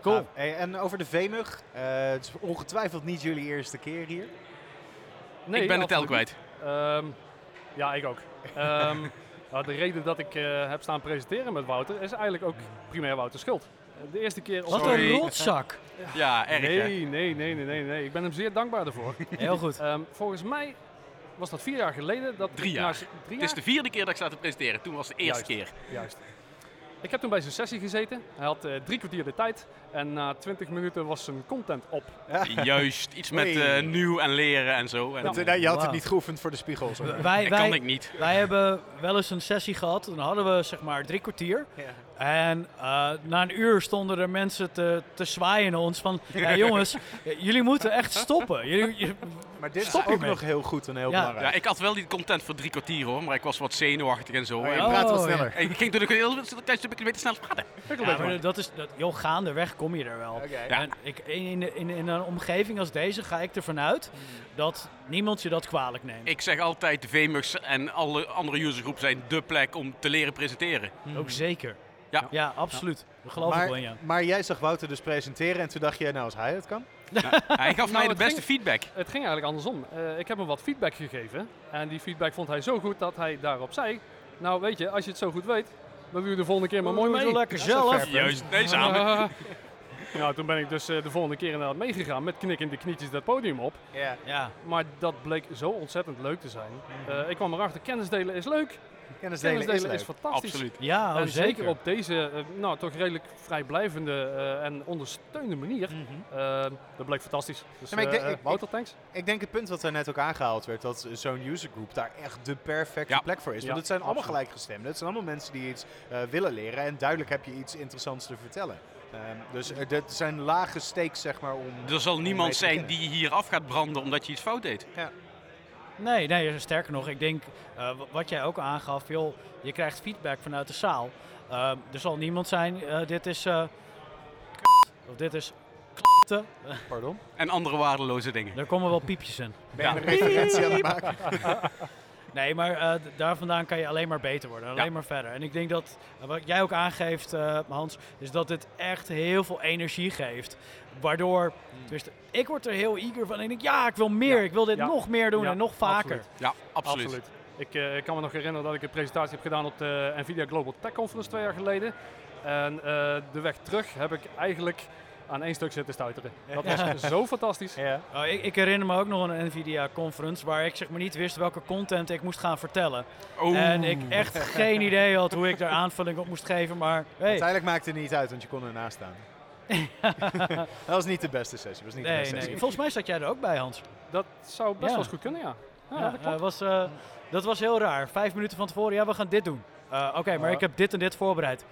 Cool. Hey, en over de Vemug, eh, het is ongetwijfeld niet jullie eerste keer hier. Nee, ik ben de tel kwijt. Ehm, ja, ik ook. Ehm, *laughs* nou, de reden dat ik eh, heb staan presenteren met Wouter is eigenlijk ook primair Wouter schuld. De eerste keer... wat een rotzak. Ja, erg? Nee, nee, nee, nee, nee, nee. Ik ben hem zeer dankbaar daarvoor. Heel goed. *laughs* Ehm, volgens mij was dat vier jaar geleden. Dat Drie jaar. Het is de vierde keer dat ik sta te presenteren. Toen was het de eerste Juist. keer. Juist. Ik heb toen bij zijn sessie gezeten. Hij had eh, drie kwartier de tijd. En na twintig minuten was zijn content op. Juist, iets met eh, nieuw en leren en zo. En, Want, eh, je had het niet geoefend voor de spiegel. zo. Wij, dat kan ik niet. wij hebben wel eens een sessie gehad, dan hadden we zeg maar drie kwartier. En eh, na een uur stonden er mensen te, te zwaaien naar ons van, "Ja, jongens, *laughs* jullie moeten echt stoppen. Jullie, Maar dit Stop is ook nog heel goed en heel Ja. belangrijk. Ja, ik had wel die content voor drie kwartier hoor, maar ik was wat zenuwachtig en zo. Oh, je En- praat wat Oh, ja. sneller. Ik ging een heel klein stukje een beetje snel praten. ja, maar dat is, dat, joh, gaandeweg kom je er wel. Ja. En ik, in, in, in een omgeving als deze ga ik ervan uit dat niemand je dat kwalijk neemt. Ik zeg altijd, de VMUX en alle andere usergroepen zijn dé plek om te leren presenteren. Ook zeker. Ja. ja absoluut. Daar geloof ik wel in, Maar, ja. maar jij zag Wouter dus presenteren en toen dacht je, nou als hij het kan. Hij gaf *laughs* Nou, mij de het beste ging- feedback. Het ging eigenlijk andersom. Eh, ik heb hem wat feedback gegeven. En die feedback vond hij zo goed dat hij daarop zei... Nou weet je, als je het zo goed weet, dan doe je de volgende keer maar mooi mee. het lekker zelf. Juist, nee, samen. *laughs* Nou, toen ben ik dus eh, de volgende keer inderdaad meegegaan met knikkende knietjes dat podium op. Ja. Ja. Maar dat bleek zo ontzettend leuk te zijn. Eh, ik kwam erachter, kennis delen is leuk. Kennis Kennis delen is is, fantastisch. Absoluut. Ja, oh, en zeker. zeker. op deze, eh, nou toch redelijk vrijblijvende eh, en ondersteunende manier. Mhm. Eh, dat bleek fantastisch. Dus Ja, ik denk- ik- Wouter, thanks. Ik denk het punt wat er net ook aangehaald werd, dat zo'n usergroup daar echt de perfecte Ja. plek voor is. Want Ja, het zijn allemaal gelijkgestemden. Het zijn allemaal mensen die iets eh, willen leren en duidelijk heb je iets interessants te vertellen. Ehm, dus er dit zijn lage stakes zeg maar om... Er zal niemand zijn die hier af gaat branden omdat je iets fout deed. Nee, nee, sterker nog, ik denk eh, wat jij ook aangaf, joh, je krijgt feedback vanuit de zaal. Ehm, er zal niemand zijn, eh, dit is eh, of dit is k***te. *laughs* Pardon? En andere waardeloze dingen. Daar komen wel piepjes in. Ben je een referentie aan het maken? *laughs* Nee, maar eh, d- daar vandaan kan je alleen maar beter worden, alleen Ja. maar verder. En ik denk dat, eh, wat jij ook aangeeft, eh, Hans, is dat dit echt heel veel energie geeft. Waardoor, tenminste, ik word er heel eager van en ik denk, ja, ik wil meer, Ja. ik wil dit Ja. nog meer doen Ja, en nog vaker. absoluut. Ja, absoluut. Absoluut. Ik, eh, ik kan me nog herinneren dat ik een presentatie heb gedaan op de Nvidia Global Tech Conference twee jaar geleden. En eh, de weg terug heb ik eigenlijk aan één stuk zitten stuiteren. Dat was zo fantastisch. Ja. Oh, ik, ik herinner me ook nog een Nvidia-conference waar ik zeg maar niet wist welke content ik moest gaan vertellen. En ik echt *laughs* geen idee had hoe ik daar aanvulling op moest geven, maar hey, Uiteindelijk maakte het niet uit, want je kon ernaast staan. *laughs* dat was niet de beste sessie. was niet de beste nee. sessie. Volgens mij zat jij er ook bij, Hans. Dat zou best Ja. wel eens goed kunnen, ja. Ja, Ja, dat klopt. eh, was, eh, dat was heel raar. Vijf minuten van tevoren, ja, we gaan dit doen. Eh, Oké, maar Ja. ik heb dit en dit voorbereid.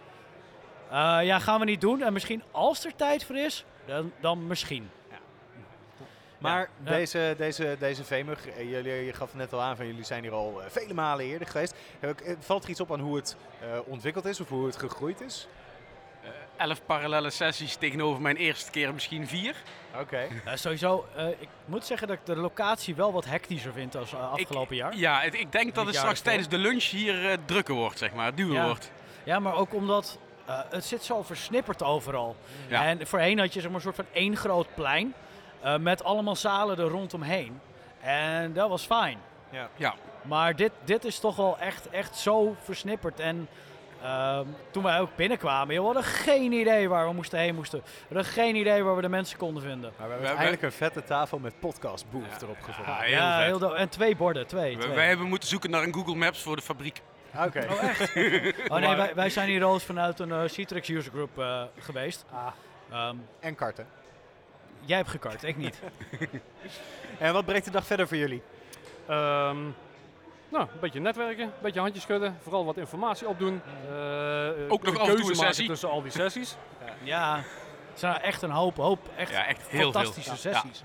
Eh, ja, gaan we niet doen. En misschien als er tijd voor is, dan, dan misschien. Maar Ja. deze, deze, deze VMUG, eh, jullie, je gaf het net al aan van jullie zijn hier al eh, vele malen eerder geweest. Valt er iets op aan hoe het eh, ontwikkeld is of hoe het gegroeid is? Elf parallele sessies tegenover mijn eerste keer misschien vier. Oké. *laughs* Sowieso, eh, ik moet zeggen dat ik de locatie wel wat hectischer vind als afgelopen jaar. Ja, het- ik denk dat Het straks tijdens de lunch hier eh, drukker wordt, zeg maar, duwer Ja. wordt. Ja, maar ook omdat eh, het zit zo versnipperd overal. Ja. En voorheen had je zeg maar, een soort van één groot plein eh, met allemaal zalen er rondomheen. En dat was fijn. Ja. Maar dit, dit is toch wel echt, echt zo versnipperd. En ehm, toen wij ook binnenkwamen, joh, we hadden geen idee waar we moesten heen moesten. We hadden geen idee waar we de mensen konden vinden. Maar we hebben We- uiteindelijk een vette tafel met podcast booth Ja. erop gevonden. Ja, heel ja, en twee borden, twee. We- twee. Wij hebben moeten zoeken naar een Google Maps voor de fabriek. Oké. Oh *laughs* nee, wij, wij zijn hier al eens vanuit een eh, Citrix user group eh, geweest. Ah. Ehm, En karten. jij hebt gekart, ik niet. *laughs* En wat brengt de dag verder voor jullie? Ehm, nou, een beetje netwerken, een beetje handjes schudden, vooral wat informatie opdoen. eh, eh, Ook nog af en toe keuze een maken sessie. tussen al die sessies. *laughs* Ja, het zijn echt een hoop, hoop echt, Ja, echt heel veel. fantastische Ja. sessies.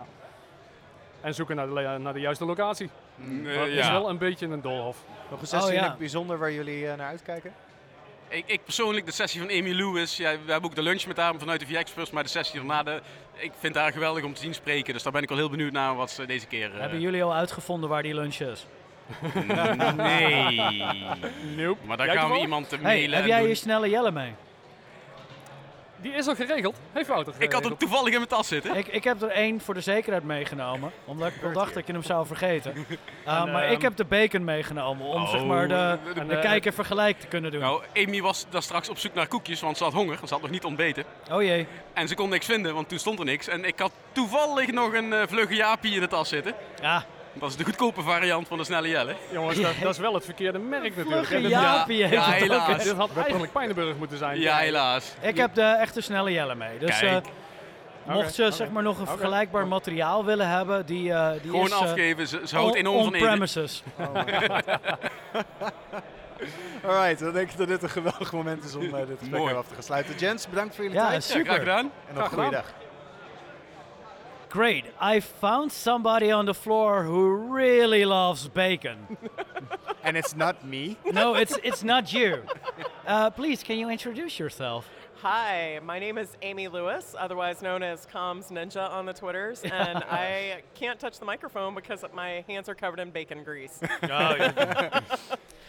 En zoeken naar de, naar de juiste locatie. Eh, Dat is ja. wel een beetje een doolhof. Nog een sessie Oh, ja. het bijzonder waar jullie eh, naar uitkijken? Ik, ik persoonlijk, de sessie van Amy Lewis, ja, we hebben ook de lunch met haar vanuit de VX-Plus, maar de sessie daarna, de, ik vind haar geweldig om te zien spreken. Dus daar ben ik al heel benieuwd naar wat ze deze keer... eh, Hebben jullie al uitgevonden waar die lunch is? *laughs* Nee. Nope. Maar daar Jij gaan we iemand te Hey, mailen. heb en jij doen. je snelle Jelle mee? Die is al geregeld. Heeft Wouter Ik had hem geregeld. toevallig in mijn tas zitten. Ik, ik heb er één voor de zekerheid meegenomen, omdat ik wel dacht dat je hem zou vergeten. Uh, *laughs* En, maar ehm, ik heb de bacon meegenomen om zeg Oh, maar de, de- En, de eh, kijk en vergelijk te kunnen doen. Nou, Amy was daar straks op zoek naar koekjes, want ze had honger. Ze had nog niet ontbeten. Oh jee. En ze kon niks vinden, want toen stond er niks. En ik had toevallig nog een eh vlugge Jaapie in de tas zitten. Ja, Dat is de goedkope variant van de snelle Jelle. Jongens, dat, dat is wel het verkeerde merk natuurlijk. vlugge Jaapie ja, heeft ja, het ook. helaas. Dit had eigenlijk Pijnenburg moeten zijn. Ja, helaas. Ik heb de echte snelle Jelle mee. Dus eh, mocht ze zeg maar nog een vergelijkbaar materiaal willen hebben, die, eh die Gewoon is eh, afgeven, ze, ze houdt on- enorm van eten. on-premises. Alright, dan denk ik dat dit een geweldig moment is om dit gesprek af te gaan sluiten. Jens, bedankt voor jullie Ja, tijd. Ja, graag super. gedaan. En nog een goede dag. Great. I found somebody on the floor who really loves bacon. *laughs* And it's not me. No, it's it's not you. Uh, please, can you introduce yourself? Hi, my name is Amy Lewis, otherwise known as Comms Ninja on the Twitters, *laughs* and I can't touch the microphone because my hands are covered in bacon grease. *laughs*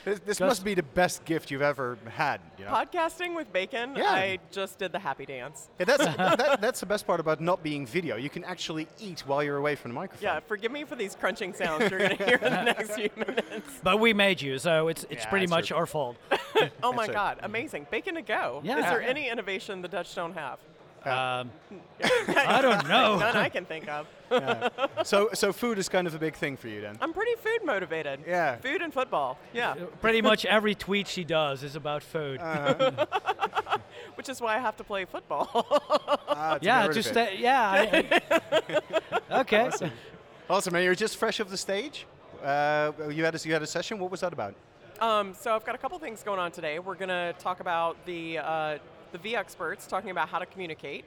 This, this must be the best gift you've ever had. You know? Podcasting with bacon, Yeah. I just did the happy dance. Yeah, that's, that, that's the best part about not being video. You can actually eat while you're away from the microphone. Yeah, forgive me for these crunching sounds you're going to hear in the *laughs* next few minutes. But we made you, so it's it's Yeah, pretty much true. our fault. *laughs* Oh my it. God, amazing. Bacon to go. Yeah. Is there Yeah. any innovation the Dutch don't have? Um, *laughs* I don't know. None I can think of. So, so food is kind of a big thing for you then. I'm pretty food motivated. Yeah. Food and football. Yeah. Pretty much every tweet she does is about food. *laughs* Which is why I have to play football. Ah, to *laughs* yeah, get rid to stay. Yeah. I- okay. Awesome, and you're just fresh off the stage. Uh, you had a, you had a session. What was that about? Um, so I've got a couple things going on today. We're going to talk about the uh, the V experts talking about how to communicate,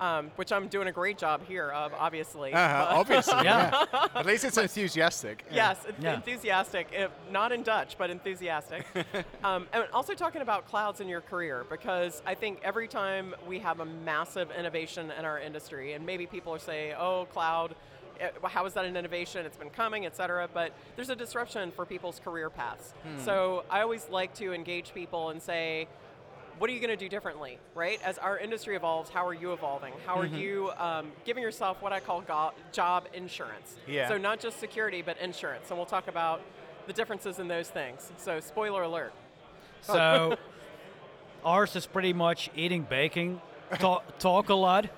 um, which I'm doing a great job here of, obviously. Uh-huh, obviously, *laughs* Yeah. yeah. At least it's enthusiastic. Yeah. Yes, en- Yeah. enthusiastic. If not in Dutch, but enthusiastic. *laughs* um, and also talking about clouds in your career because I think every time we have a massive innovation in our industry, and maybe people are saying, "Oh, cloud." eh, How is that an innovation? It's been coming, et cetera. But there's a disruption for people's career paths. So I always like to engage people and say, what are you going to do differently, right? As our industry evolves, how are you evolving? How are you um, giving yourself what I call go- job insurance? Yeah. So not just security, but insurance, and we'll talk about the differences in those things. So spoiler alert. So *laughs* ours is pretty much eating baking, talk, talk a lot. *laughs*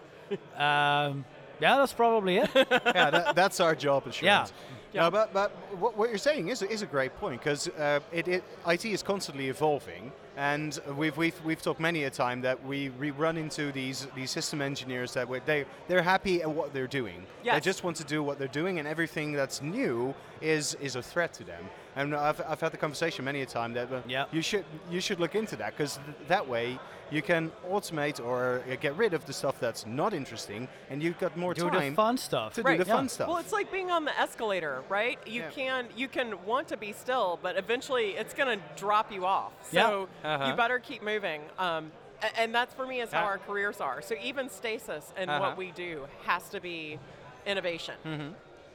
Um, yeah, that's probably it. yeah, that, that's our job insurance. Yeah. No, but but what, what you're saying is, is a great point because uh, it, it, IT is constantly evolving, and we've, we've, we've talked many a time that we, we run into these these system engineers that we they they're happy at what they're doing. They just want to do what they're doing, and everything that's new is is a threat to them. And I've, I've had the conversation many a time that uh, Yeah. you should you should look into that because th- that way you can automate or uh, get rid of the stuff that's not interesting, and you've got more to Do time the fun stuff. to do the Yeah. fun stuff. Well, it's like being on the escalator, right? You Yeah. can you can want to be still, but eventually it's going to drop you off. Yeah. So Uh-huh. you better keep moving. Um, and that's for me is how Yeah. our careers are. So even stasis and Uh-huh. what we do has to be innovation.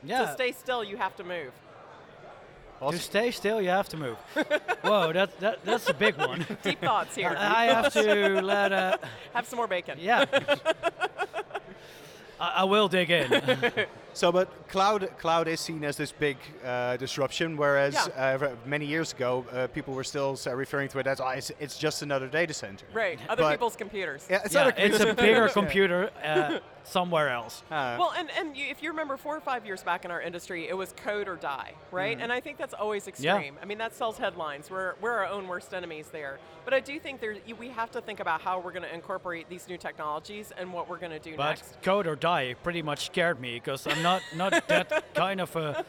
Yeah. To stay still, you have to move. To stay still, you have to move. *laughs* Whoa, that, that that's a big one. *laughs* Deep thoughts here. I have to let. Uh, *laughs* have some more bacon. yeah. I, I will dig in. So, but cloud cloud is seen as this big uh, disruption, whereas Yeah. uh, many years ago uh, people were still referring to it as oh, it's, it's just another data center. Right. Other But- people's computers. Yeah, it's, yeah, other it's a bigger *laughs* computer uh, *laughs* somewhere else. Uh, Well, and, and if you remember four or five years back in our industry, it was code or die, right? Mm-hmm. And I think that's always extreme. Yeah. I mean, that sells headlines. We're, we're our own worst enemies there. But I do think there, we have to think about how we're going to incorporate these new technologies and what we're going to do But next. code or die pretty much scared me because I'm not not that kind of a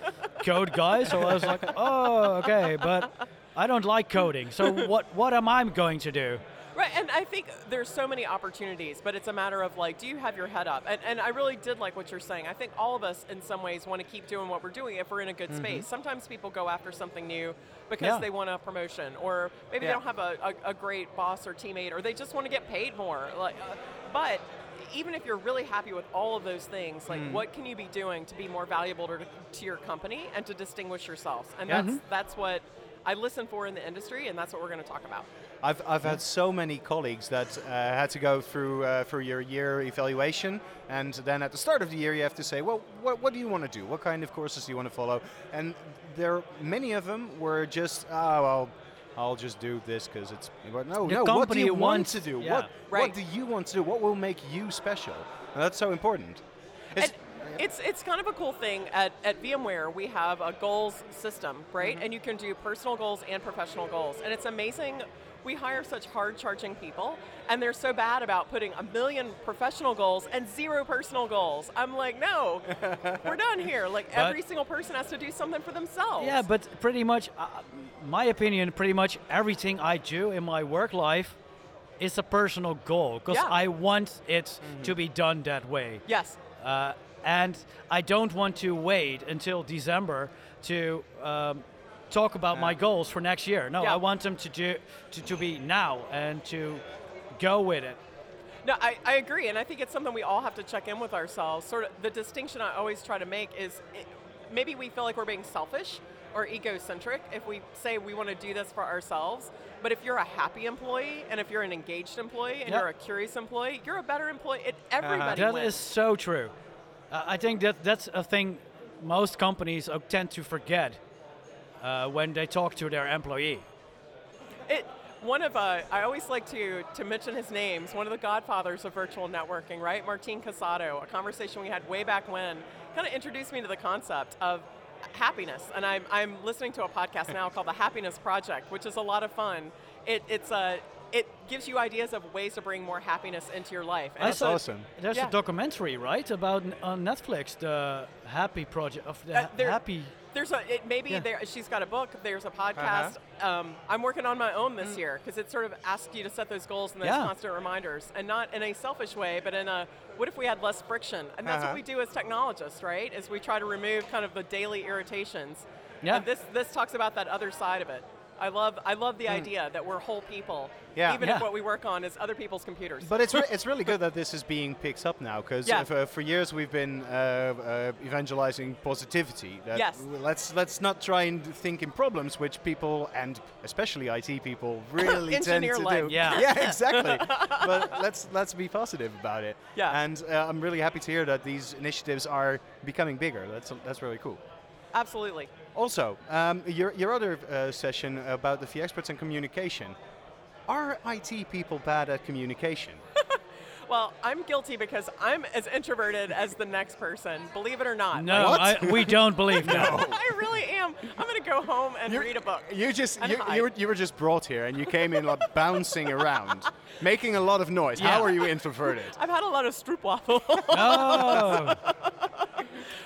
code guy. So I was like, oh, okay, but I don't like coding. So what what am I going to do? Right, and I think there's so many opportunities, but it's a matter of like, do you have your head up? And, and I really did like what you're saying. I think all of us, in some ways, want to keep doing what we're doing if we're in a good space. Sometimes people go after something new because Yeah. they want a promotion, or maybe Yeah. they don't have a, a, a great boss or teammate, or they just want to get paid more. Like, uh, but even if you're really happy with all of those things, like what can you be doing to be more valuable to, to your company and to distinguish yourselves? And Yeah. that's that's what I listen for in the industry, and that's what we're going to talk about. I've, I've had so many colleagues that uh, had to go through uh, through your year evaluation, and then at the start of the year you have to say, well, what, what do you want to do? What kind of courses do you want to follow? And there, many of them were just, oh well, I'll just do this because it's. But no, The no. What do company you want to do? yeah. What Right. What do you want to do? What will make you special? And that's so important. It's- And it's it's kind of a cool thing at, at VMware. We have a goals system, right? Mm-hmm. And you can do personal goals and professional goals, and it's amazing. We hire such hard-charging people, and they're so bad about putting a million professional goals and zero personal goals. I'm like, no, *laughs* we're done here. Like But- every single person has to do something for themselves. Yeah, but pretty much, uh, my opinion, pretty much everything I do in my work life is a personal goal because Yeah. I want it to be done that way. yes, Uh, and I don't want to wait until December to um, talk about my goals for next year. No, Yeah. I want them to do to, to be now and to go with it. No, I, I agree, and I think it's something we all have to check in with ourselves. Sort of the distinction I always try to make is it, maybe we feel like we're being selfish or egocentric if we say we want to do this for ourselves. But if you're a happy employee and if you're an engaged employee and Yep. you're a curious employee, you're a better employee. It, everybody That wins. is so true. Uh, I think that that's a thing most companies uh, tend to forget uh, when they talk to their employee. It, one of uh, I always like to to mention his names. One of the godfathers of virtual networking, right? Martin Casado. A conversation we had way back when kind of introduced me to the concept of happiness. And I'm I'm listening to a podcast now called the Happiness Project, which is a lot of fun. It it's a gives you ideas of ways to bring more happiness into your life. And I it's a- awesome. There's Yeah. a documentary, right, about on Netflix, the Happy Project of the Uh, there- Happy. There's a it maybe Yeah. there she's got a book. There's a podcast. Um, I'm working on my own this year because it sort of asks you to set those goals and those Yeah. constant reminders, and not in a selfish way, but in a what if we had less friction? And that's Uh-huh. what we do as technologists, right? Is we try to remove kind of the daily irritations. Yeah. And this this talks about that other side of it. I love I love the idea that we're whole people, Yeah. even Yeah. if what we work on is other people's computers. But it's, re- it's really good *laughs* that this is being picked up now because Yeah. for, for years we've been uh, uh, evangelizing positivity. That Yes. Let's let's not try and think in problems, which people and especially IT people *laughs* really tend Engineer to life. do. Yeah. yeah, exactly. *laughs* but let's let's be positive about it. Yeah. And uh, I'm really happy to hear that these initiatives are becoming bigger. That's that's really cool. Absolutely. Also, um, your, your other uh, session about the few experts and communication. Are IT people bad at communication? *laughs* Well, I'm guilty because I'm as introverted as the next person. Believe it or not. No, I, we *laughs* don't believe that. *laughs* I really am. I'm going to go home and You're- read a book. You just you, you, were, you were just brought here and you came in like bouncing around, making a lot of noise. How are you introverted? I've had a lot of stroopwafel. Oh.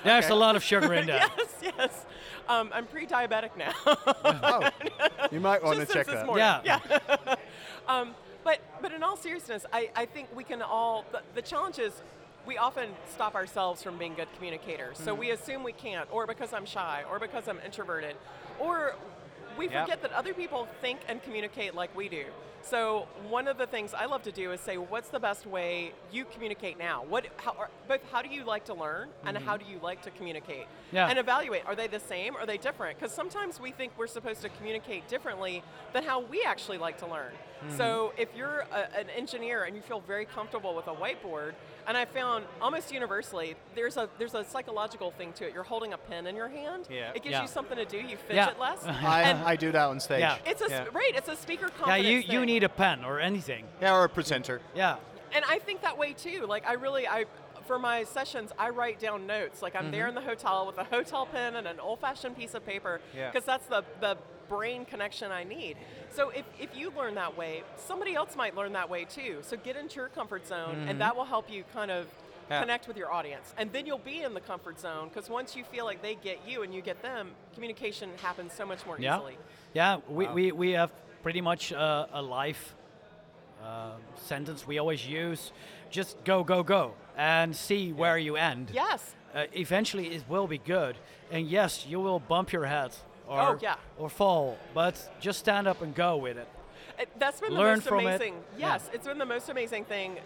There's a lot of sugar in that. yes, yes. Um, I'm pre-diabetic now. oh, *laughs* you might want to check this that. morning. Yeah. *laughs* Um, but but in all seriousness, I, I think we can all. The, the challenge is we often stop ourselves from being good communicators. So Mm-hmm. we assume we can't, or because I'm shy, or because I'm introverted, or we Yep. forget that other people think and communicate like we do. So one of the things I love to do is say, what's the best way you communicate now? What, how, or, both how do you like to learn, and mm-hmm. how do you like to communicate? Yeah. And evaluate. Are they the same? Are they different? Because sometimes we think we're supposed to communicate differently than how we actually like to learn. So mm-hmm. if you're a, an engineer and you feel very comfortable with a whiteboard, And I found almost universally there's a there's a psychological thing to it. You're holding a pen in your hand. Yeah. It gives Yeah. you something to do. You Yeah. fidget less. *laughs* I, and I do that on stage. Yeah. it's a Yeah. right. It's a speaker Yeah, confidence. you, you thing. need a pen or anything. Yeah, or a presenter. Yeah. and I think that way too. Like I really, I for my sessions, I write down notes. Like I'm there mm-hmm. in the hotel with a hotel pen and an old-fashioned piece of paper, Yeah. because that's the the brain connection I need. So if, if you learn that way, somebody else might learn that way too. So get into your comfort zone, and mm-hmm. that will help you kind of Yeah. connect with your audience, and then you'll be in the comfort zone. Because once you feel like they get you and you get them, communication happens so much more Yeah. easily. Yeah, we, we, we have pretty much uh, a life uh, sentence we always use. Just go, go, go, and see where you end. Yes. Uh, eventually, it will be good. And yes, you will bump your head or, Oh, yeah. or fall, but just stand up and go with it. That's been the Learn most from it. amazing. Yeah. Yes, it's been the most amazing thing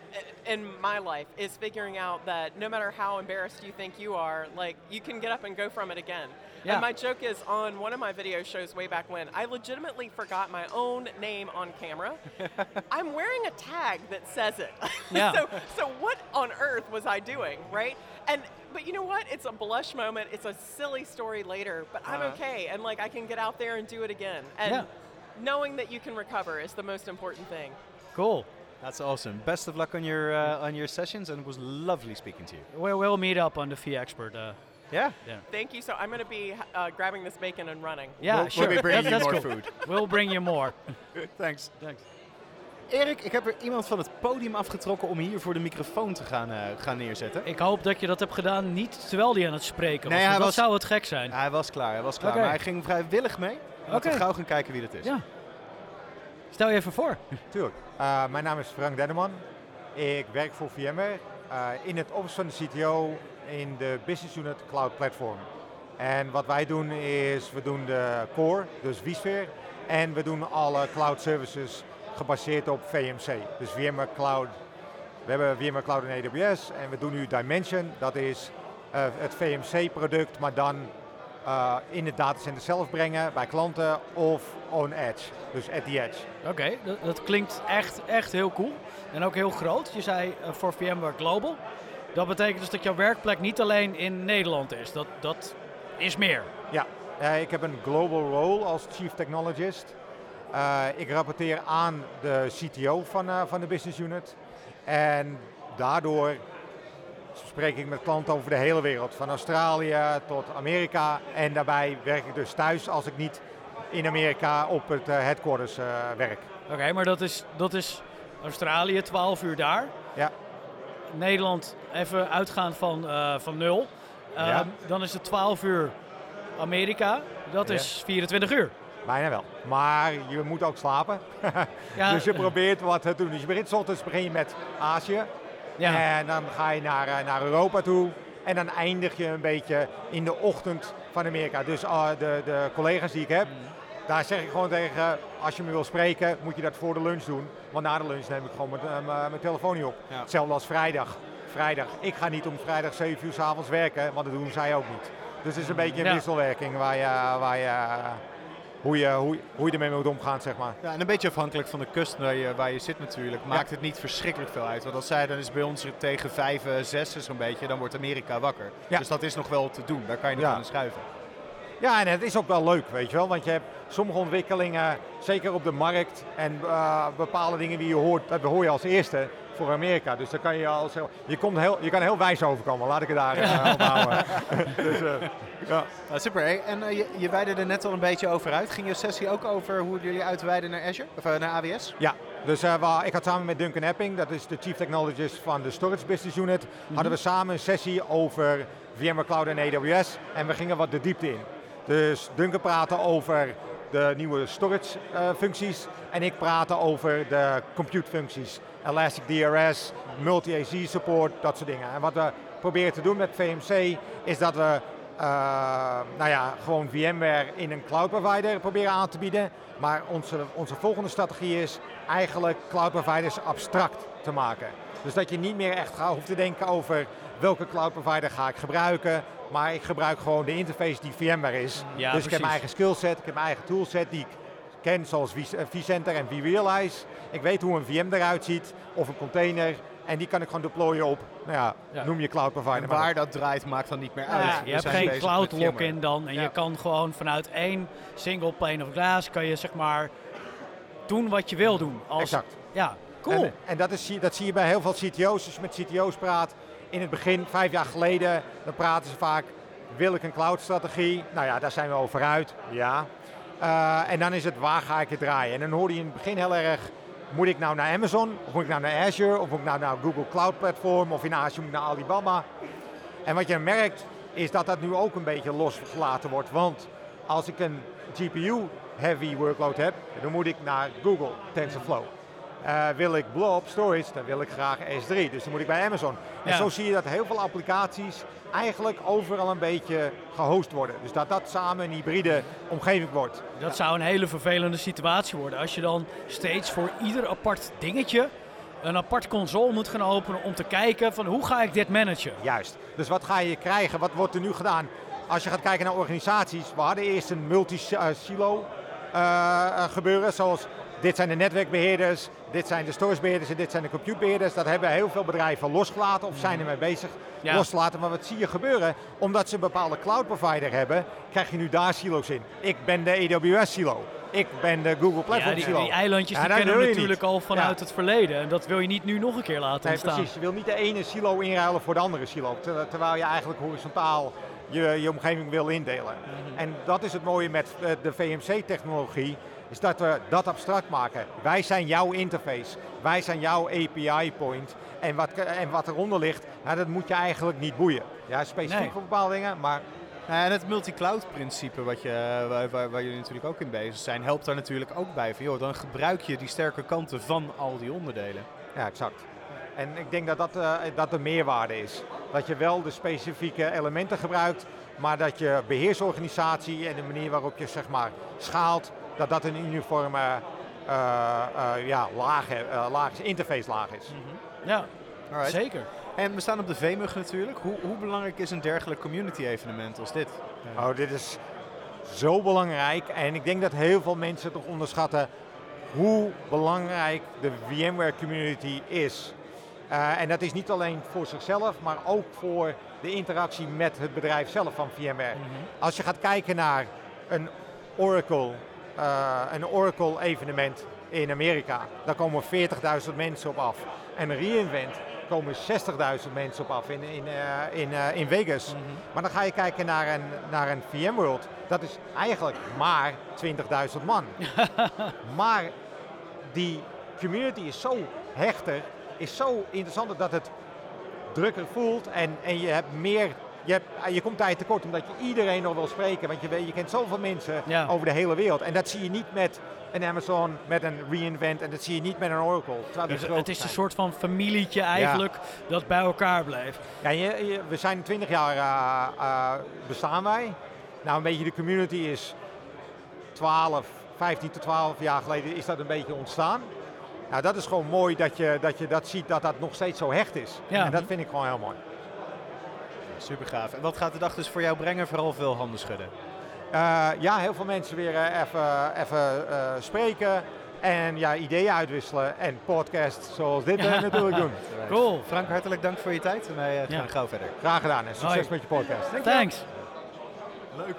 in my life is figuring out that no matter how embarrassed you think you are, like you can get up and go from it again. Yeah. And my joke is on one of my video shows way back when, I legitimately forgot my own name on camera. *laughs* I'm wearing a tag that says it. *laughs* Yeah. so so what on earth was I doing, right? And but you know what? It's a blush moment. It's a silly story later, but I'm Uh-huh. okay and like I can get out there and do it again. And Yeah. Knowing that you can recover is the most important thing. Cool. That's awesome. Best of luck on your uh, on your sessions, and it was lovely speaking to you. We'll, we'll meet up on the Fee Expert. Uh, Yeah. yeah. Thank you. So I'm going to be uh, grabbing this bacon and running. Yeah, We'll- sure. we'll be bringing That's- you that's more cool. food. We'll bring you more. *laughs* Thanks. Thanks. Erik, ik heb er iemand van het podium afgetrokken om hier voor de microfoon te gaan, eh, gaan neerzetten. Ik hoop dat je dat hebt gedaan niet terwijl hij aan het spreken was. Nee, hij dat was- zou het gek zijn. Hij was klaar, hij was klaar. Oké. Maar hij ging vrijwillig mee. Laten we Oké. gauw gaan kijken wie dat is. Ja. Stel je even voor. Tuurlijk. Eh, mijn naam is Frank Denneman. Ik werk voor VMware eh, in het office van de CTO in de Business Unit Cloud Platform. En wat wij doen is, we doen de core, dus vSphere, en we doen alle cloud services gebaseerd op VMC. Dus VMware Cloud, we hebben VMware Cloud in AWS en we doen nu Dimension, dat is eh, het VMC-product, maar dan eh, in het datacenter zelf brengen bij klanten of on edge, dus at the edge. Oké, dat, dat klinkt echt, echt heel cool. En ook heel groot. Je zei eh, voor VMware Global. Dat betekent dus dat jouw werkplek niet alleen in Nederland is. Dat, dat is meer. Ja, ik heb een global role als Chief Technologist. Eh, ik rapporteer aan de CTO van, eh, van de business unit. En daardoor spreek ik met klanten over de hele wereld. Van Australië tot Amerika. En daarbij werk ik dus thuis als ik niet in Amerika op het eh, headquarters werk. Oké, maar dat is, dat is Australië, 12 uur daar. Ja. Nederland, even uitgaan van, eh, van nul. Ja. Dan is het 12 uur Amerika. Dat Ja. is 24 uur. Bijna wel. Maar je moet ook slapen. *laughs* Ja, dus je probeert wat te doen. Dus je begint ochtends begin je met Azië. ja. En dan ga je naar, eh, naar Europa toe. En dan eindig je een beetje in de ochtend van Amerika. Dus ah, de, de collega's die ik heb, daar zeg ik gewoon tegen, als je me wil spreken, moet je dat voor de lunch doen. Want na de lunch neem ik gewoon mijn, eh, mijn- telefoon niet op. Ja. Hetzelfde als vrijdag. Vrijdag. Ik ga niet om vrijdag 7 uur s avonds werken, want dat doen zij ook niet. Dus het is een beetje een Ja. wisselwerking waar je, waar je, hoe, je, hoe, hoe je ermee moet omgaan, zeg maar. Ja, en een beetje afhankelijk van de kust waar je, waar je zit natuurlijk, maakt het niet verschrikkelijk veel uit. Want als zij dan is bij ons tegen vijf, eh, zes zo'n beetje, dan wordt Amerika wakker. Ja. Dus dat is nog wel te doen, daar kan je nog aan schuiven. Ja, en het is ook wel leuk, weet je wel. Want je hebt sommige ontwikkelingen, zeker op de markt, en eh, bepaalde dingen die je hoort, dat hoor je als eerste voor Amerika. Dus dan kan je als je, komt heel, je kan heel wijs overkomen, laat ik het daar *laughs* eh, op houden. *laughs* dus, eh, ja. Nou, super. Hey. En eh, je, je weidde er net al een beetje over uit. Ging je sessie ook over hoe jullie uitweiden naar Azure? Of eh, naar AWS? Ja, dus eh, wa- ik had samen met Duncan Epping, dat is de Chief Technologist van de Storage Business Unit, hadden we samen een sessie over VMware Cloud en AWS en we gingen wat de diepte in. Dus Duncan praatte over de nieuwe storage eh, functies en ik praatte over de compute functies. Elastic DRS, multi-AC support, dat soort dingen. En wat we proberen te doen met VMC is dat we eh, nou ja, gewoon VMware in een cloud provider proberen aan te bieden. Maar onze, onze volgende strategie is eigenlijk cloud providers abstract te maken. Dus dat je niet meer echt hoeft te denken over welke cloud provider ga ik gebruiken. Maar ik gebruik gewoon de interface die VMware is. Ja, dus ik heb mijn eigen skillset, ik heb mijn eigen toolset die ik ken, zoals eh, vCenter en vRealize. Ik weet hoe een VM eruit ziet, of een container. En die kan ik gewoon deployen op nou ja, Ja. noem je cloud provider. En maar waar dat draait maakt dan niet meer uit. Ja, We je hebt geen cloud lock-in dan. En Ja. je kan gewoon vanuit één single pane of glass kan je zeg maar doen wat je wil doen. Als, Exact. Ja, cool. En, en dat, is, dat zie je bij heel veel CTO's. Als je met CTO's praat, in het begin, vijf jaar geleden, dan praten ze vaak, wil ik een cloud-strategie? Nou ja, daar zijn we over uit, ja. Eh, en dan is het, waar ga ik het draaien? En dan hoorde je in het begin heel erg, moet ik nou naar Amazon? Of moet ik nou naar Azure? Of moet ik nou naar Google Cloud Platform? Of in Azure moet ik naar Alibaba? En wat je merkt, is dat dat nu ook een beetje losgelaten wordt. Want als ik een GPU-heavy workload heb, dan moet ik naar Google TensorFlow. Eh, wil ik blob storage, dan wil ik graag S3. Dus dan moet ik bij Amazon. En zo zie je dat heel veel applicaties eigenlijk overal een beetje gehost worden. Dus dat dat samen een hybride omgeving wordt. Dat zou een hele vervelende situatie worden. Als je dan steeds voor ieder apart dingetje een apart console moet gaan openen om te kijken van hoe ga ik dit managen. Juist. Dus wat ga je krijgen? Wat wordt er nu gedaan? Als je gaat kijken naar organisaties, we hadden eerst een multi-silo eh, eh, gebeuren. Zoals dit zijn de netwerkbeheerders, dit zijn de storagebeheerders en dit zijn de computebeheerders. Dat hebben heel veel bedrijven losgelaten of zijn ermee bezig Ja. los te laten. Maar wat zie je gebeuren? Omdat ze een bepaalde cloud provider hebben, krijg je nu daar silo's in. Ik ben de AWS silo. Ik ben de Google Ja, Platform die, silo. die eilandjes Ja, die dat kennen we natuurlijk niet. al vanuit Ja. het verleden. En dat wil je niet nu nog een keer laten Nee, ontstaan. precies. Je wil niet de ene silo inruilen voor de andere silo. ter- Terwijl je eigenlijk horizontaal je, je omgeving wil indelen. Mhm. En dat is het mooie met eh, de VMC-technologie. Is dat we dat abstract maken. Wij zijn jouw interface. Wij zijn jouw API-point. En wat, en wat eronder ligt, nou, dat moet je eigenlijk niet boeien. Ja, specifiek Nee. voor bepaalde dingen, maar Nou, en het multi-cloud principe, wat je, waar, waar, waar jullie natuurlijk ook in bezig zijn, helpt daar natuurlijk ook bij. Van, joh, dan gebruik je die sterke kanten van al die onderdelen. Ja, exact. En ik denk dat dat, eh, dat de meerwaarde is. Dat je wel de specifieke elementen gebruikt, maar dat je beheersorganisatie en de manier waarop je zeg maar schaalt, dat dat een uniforme eh, eh, ja, laag, eh, laag is, interface laag is. Ja, Alright. zeker. En we staan op de VMUG natuurlijk. Hoe, hoe belangrijk is een dergelijk community evenement als dit? Oh, dit is zo belangrijk en ik denk dat heel veel mensen toch onderschatten hoe belangrijk de VMware community is. Eh, en dat is niet alleen voor zichzelf, maar ook voor de interactie met het bedrijf zelf van VMware. Als je gaat kijken naar een Oracle, een Oracle evenement in Amerika, dan komen 40.000 mensen op af. En een reInvent komen 60.000 mensen op af in, in, eh, in, eh, in Vegas. Maar dan ga je kijken naar een, naar een VMworld, dat is eigenlijk maar 20.000 man. *laughs* maar die community is zo hechter, is zo interessant dat het drukker voelt en, en je hebt meer. Je, hebt, je komt tijd tekort omdat je iedereen nog wil spreken. Want je, weet, je kent zoveel mensen Ja. over de hele wereld. En dat zie je niet met een Amazon, met een reInvent en dat zie je niet met een Oracle. Dus het is een soort van familietje eigenlijk dat bij elkaar blijft. Ja, je, je- we zijn 20 jaar eh, eh, bestaan wij. Nou, een beetje de community is 12, 15 tot 12 jaar geleden is dat een beetje ontstaan. Nou, dat is gewoon mooi dat je dat, je dat ziet dat dat nog steeds zo hecht is. Ja. En dat vind ik gewoon heel mooi. Super gaaf. En wat gaat de dag dus voor jou brengen? Vooral veel handen schudden. Eh, ja, heel veel mensen weer eh, even, even eh, spreken en ja, ideeën uitwisselen en podcasts zoals dit *laughs* natuurlijk doen. Cool. Frank, hartelijk dank voor je tijd. En wij gaan Ja. gauw verder. Graag gedaan en succes Hoi. met je podcast. Thanks.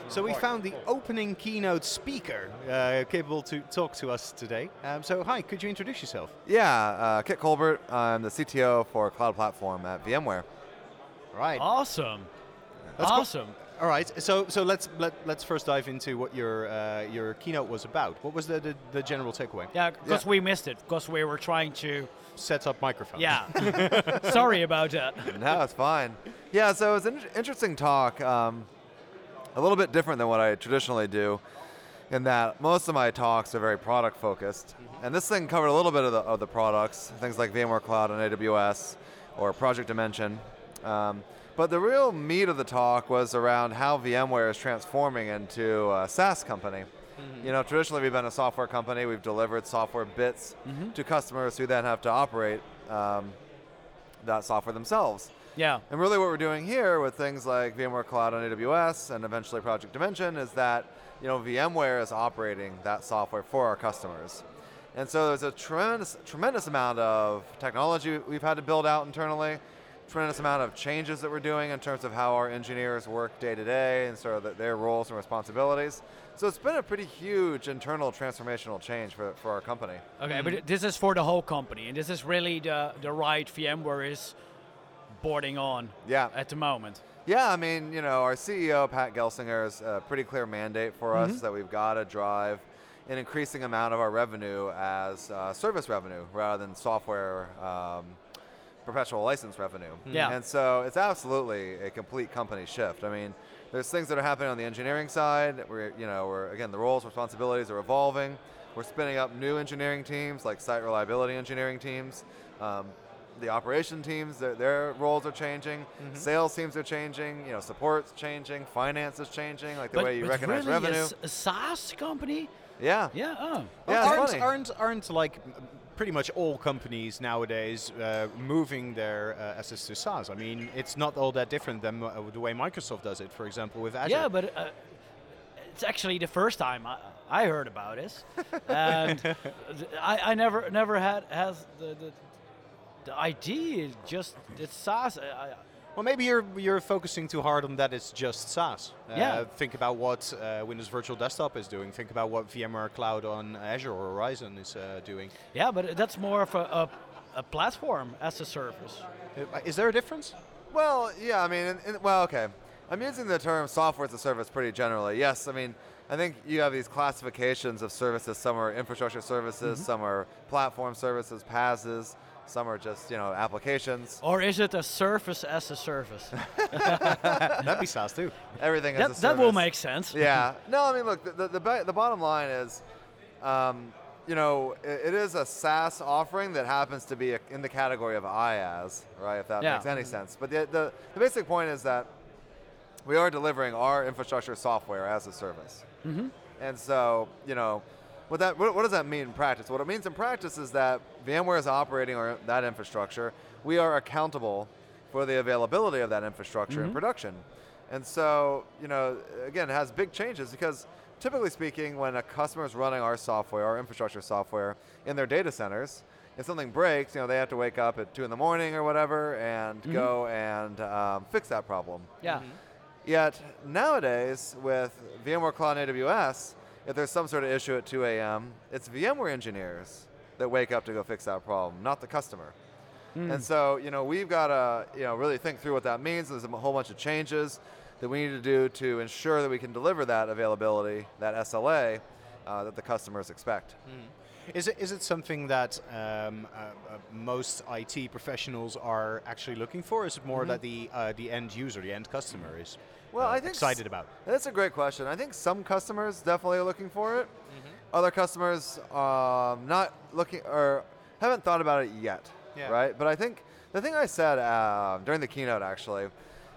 So we found the opening keynote speaker uh, capable to talk to us today. Um, so hi, could you introduce yourself? Yeah, uh, Kit Colbert. I'm the CTO for Cloud Platform at VMware. Right. Awesome. Let's go- awesome. All right. So so let's let, let's first dive into what your uh, your keynote was about. What was the the, the general takeaway? Yeah, because we missed it because we were trying to. Set up microphones. Yeah. *laughs* Sorry about that. no, it's fine. Yeah, so it was an interesting talk. Um, a little bit different than what I traditionally do, in that most of my talks are very product focused, and this thing covered a little bit of the, of the products, things like VMware Cloud and AWS, or Project Dimension. Um, but the real meat of the talk was around how VMware is transforming into a SaaS company. You know, traditionally we've been a software company. We've delivered software bits to customers who then have to operate um, that software themselves. Yeah. And really, what we're doing here with things like VMware Cloud on AWS and eventually Project Dimension is that you know VMware is operating that software for our customers. And so there's a tremendous, tremendous amount of technology we've had to build out internally, tremendous amount of changes that we're doing in terms of how our engineers work day to day and sort of the, their roles and responsibilities. So it's been a pretty huge internal transformational change for, for our company. Okay, but this is for the whole company, and this is really the the right VMware is boarding on Yeah. at the moment. Yeah, I mean, you know, our CEO, Pat Gelsinger, has a pretty clear mandate for us that we've got to drive an increasing amount of our revenue as uh, service revenue rather than software um, perpetual license revenue. Yeah. And so it's absolutely a complete company shift. I mean, there's things that are happening on the engineering side. We're, you know, we're, again, the roles, responsibilities are evolving. We're spinning up new engineering teams, like site reliability engineering teams. Um, the operation teams, their, their roles are changing. Mm-hmm. Sales teams are changing. You know, support's changing. Finance is changing. Like the but, way you but recognize really revenue. A, s- a SaaS company? yeah. Yeah. Oh. Yeah, it's aren't, funny. aren't aren't like m- pretty much all companies nowadays uh, moving their uh, assets to SaaS? I mean, it's not all that different than uh, the way Microsoft does it, for example, with Azure. Yeah, but uh, it's actually the first time I, I heard about it, *laughs* and I, I never never had has the the, the idea. Just it's SaaS. I, Well, maybe you're you're focusing too hard on that. It's just SaaS. Uh, Yeah. Think about what uh, Windows Virtual Desktop is doing. Think about what VMware Cloud on Azure or Horizon is uh, doing. yeah, but that's more of a, a, a platform as a service. Uh, Is there a difference? Well, yeah, I mean, in, in, well, okay. I'm using the term software as a service pretty generally. Yes, I mean, I think you have these classifications of services. Some are infrastructure services, some are platform services, PaaSes, some are just, you know, applications. Or is it a service as a service? *laughs* That'd be SaaS too. Everything that, as a that will make sense. yeah. No, I mean, look, the, the, the, the bottom line is, um, you know, i it is a SaaS offering that happens to be a, in the category of IaaS, right? If that Yeah. makes any sense. But the, the, the basic point is that we are delivering our infrastructure software as a service. Mm-hmm. And so, you know, what that what, what does that mean in practice? What it means in practice is that VMware is operating our, that infrastructure. We are accountable for the availability of that infrastructure in mm-hmm. production. And so, you know, again, it has big changes because typically speaking, when a customer is running our software, our infrastructure software in their data centers, if something breaks, you know, they have to wake up at two in the morning or whatever and mm-hmm. go and um, fix that problem. Yeah. Mm-hmm. Yet nowadays, with VMware Cloud and AWS, if there's some sort of issue at 2 a.m., it's VMware engineers that wake up to go fix that problem, not the customer. And so, you know, we've got to, you know, really think through what that means. There's a whole bunch of changes that we need to do to ensure that we can deliver that availability, that SLA, uh, that the customers expect. Is it, is it something that um, uh, uh, most IT professionals are actually looking for? Is it more that the uh, the end user, the end customer, is Well, I think s- excited about? That's a great question. I think some customers definitely are looking for it. Other customers um, not looking or haven't thought about it yet, Yeah. right? But I think the thing I said uh, during the keynote actually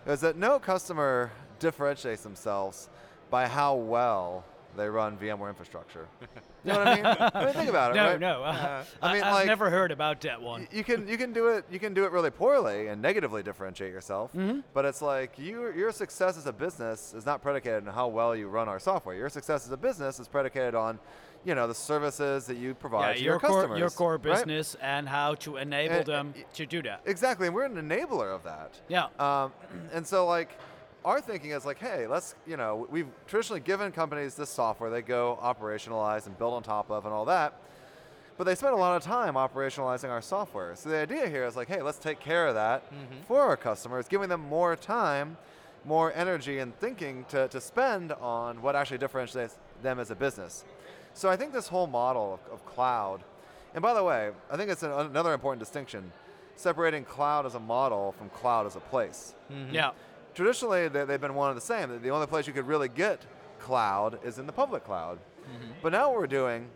is that no customer differentiates themselves by how well they run VMware infrastructure. *laughs* You know what I mean? I mean, think about it, No, right? no. Uh, *laughs* I mean, I, have like- never heard about that one. You can you can do it you can do it really poorly and negatively differentiate yourself but it's like you your success as a business is not predicated on how well you run our software your success as a business is predicated on you know the services that you provide Yeah, to your your core, customers your core right? business and how to enable And- them to do that. exactly and we're an enabler of that Yeah. um, and so like our thinking is like, hey, let's, you know, we've traditionally given companies this software they go operationalize and build on top of and all that. But they spend a lot of time operationalizing our software. So the idea here is like, hey, let's take care of that mm-hmm. for our customers, giving them more time, more energy and thinking to, to spend on what actually differentiates them as a business. So I think this whole model of, of cloud, and by the way, I think it's an, another important distinction, separating cloud as a model from cloud as a place mm-hmm. Yeah. Traditionally they, they've been one and the same. The only place you could really get cloud is in the public cloud. But now what we're doing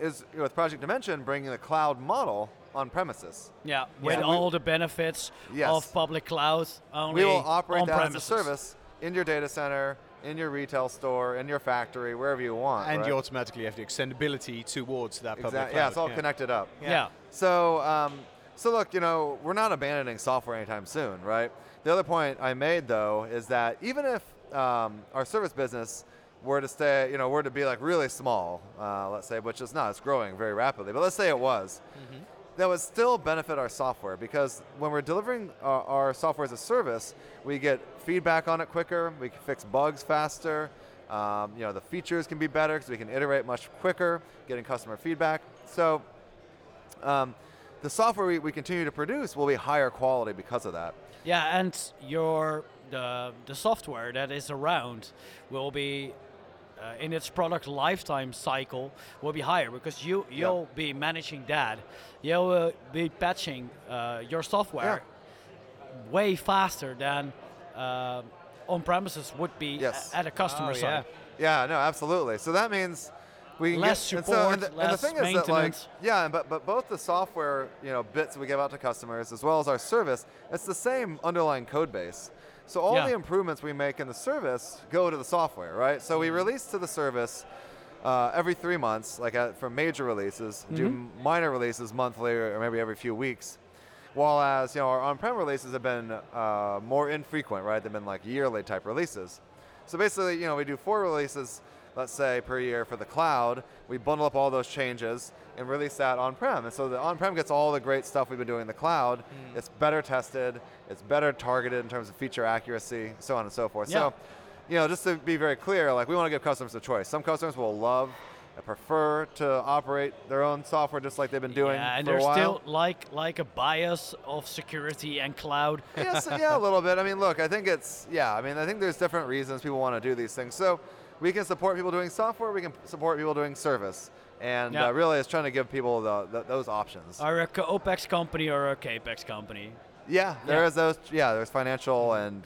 is you know, with Project Dimension bringing the cloud model on premises. Yeah. With we- all the benefits Yes. of public cloud only We will operate on that premises. as a service in your data center, in your retail store, in your factory, wherever you want. And right? you automatically have the extendability towards that public Exact- cloud. Yeah, it's all connected up. Yeah. So, um, so look, you know, we're not abandoning software anytime soon, right? The other point I made though is that even if um, our service business were to stay, you know, were to be like really small, uh, let's say, which it's not, it's growing very rapidly, but let's say it was, that would still benefit our software because when we're delivering our, our software as a service, we get feedback on it quicker, we can fix bugs faster, um, you know, the features can be better because we can iterate much quicker, getting customer feedback. So um, the software we, we continue to produce will be higher quality because of that. Yeah, and your the the software that is around will be uh, in its product lifetime cycle will be higher because you you'll be managing that. You'll uh, be patching uh, your software way faster than uh, on premises would be Yes. at a customer Oh, side. Yeah, no, absolutely. So that means we Less get, and support, so, and the, and the less thing is that like, maintenance. yeah, but but both the software, you know, bits we give out to customers as well as our service, it's the same underlying code base. So all Yeah. the improvements we make in the service go to the software, right? So Mm-hmm. we release to the service uh, every three months, like at, for major releases, do Mm-hmm. m- minor releases monthly or maybe every few weeks. While as you know, our on-prem releases have been uh, more infrequent, right? They've been like yearly type releases. So basically, you know, we do four releases, let's say per year for the cloud. We bundle up all those changes and release that on-prem. And so the on-prem gets all the great stuff we've been doing in the cloud. Hmm. It's better tested. It's better targeted in terms of feature accuracy, so on and so forth. Yeah. So, you know, just to be very clear, like we want to give customers a choice. Some customers will love and prefer to operate their own software just like they've been doing yeah, and for a there's still like like a bias of security and cloud. yeah, so, yeah, a little bit. I mean, look, I think it's yeah. I mean, I think there's different reasons people want to do these things. So we can support people doing software. We can support people doing service, and Yeah. uh, really, it's trying to give people the, the, those options. Are a co- OPEX company or a CAPEX company? yeah, there Yeah. is those. Yeah, there's financial and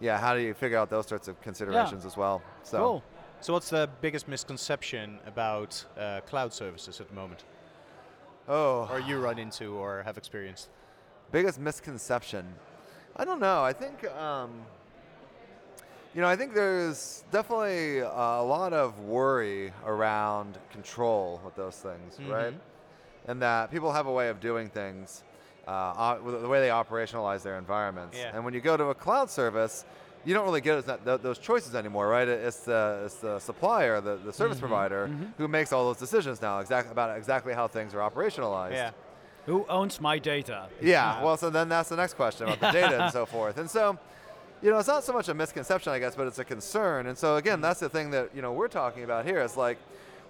yeah. How do you figure out those sorts of considerations as well? So Cool. So what's the biggest misconception about uh, cloud services at the moment, oh, or you run into or have experienced? biggest misconception. I don't know. I think. Um, you know, I think there's definitely a lot of worry around control with those things, mm-hmm. right? And that people have a way of doing things, uh, the way they operationalize their environments. Yeah. And when you go to a cloud service, you don't really get those, choices anymore, right? It's the, it's the supplier, the, the service mm-hmm. provider, mm-hmm. who makes all those decisions now exact, about exactly how things are operationalized. Yeah. Who owns my data? Yeah, well, so then that's the next question about the data and so forth. And so, you know, it's not so much a misconception, I guess, but it's a concern. And so, again, that's the thing that, you know, we're talking about here. It's like,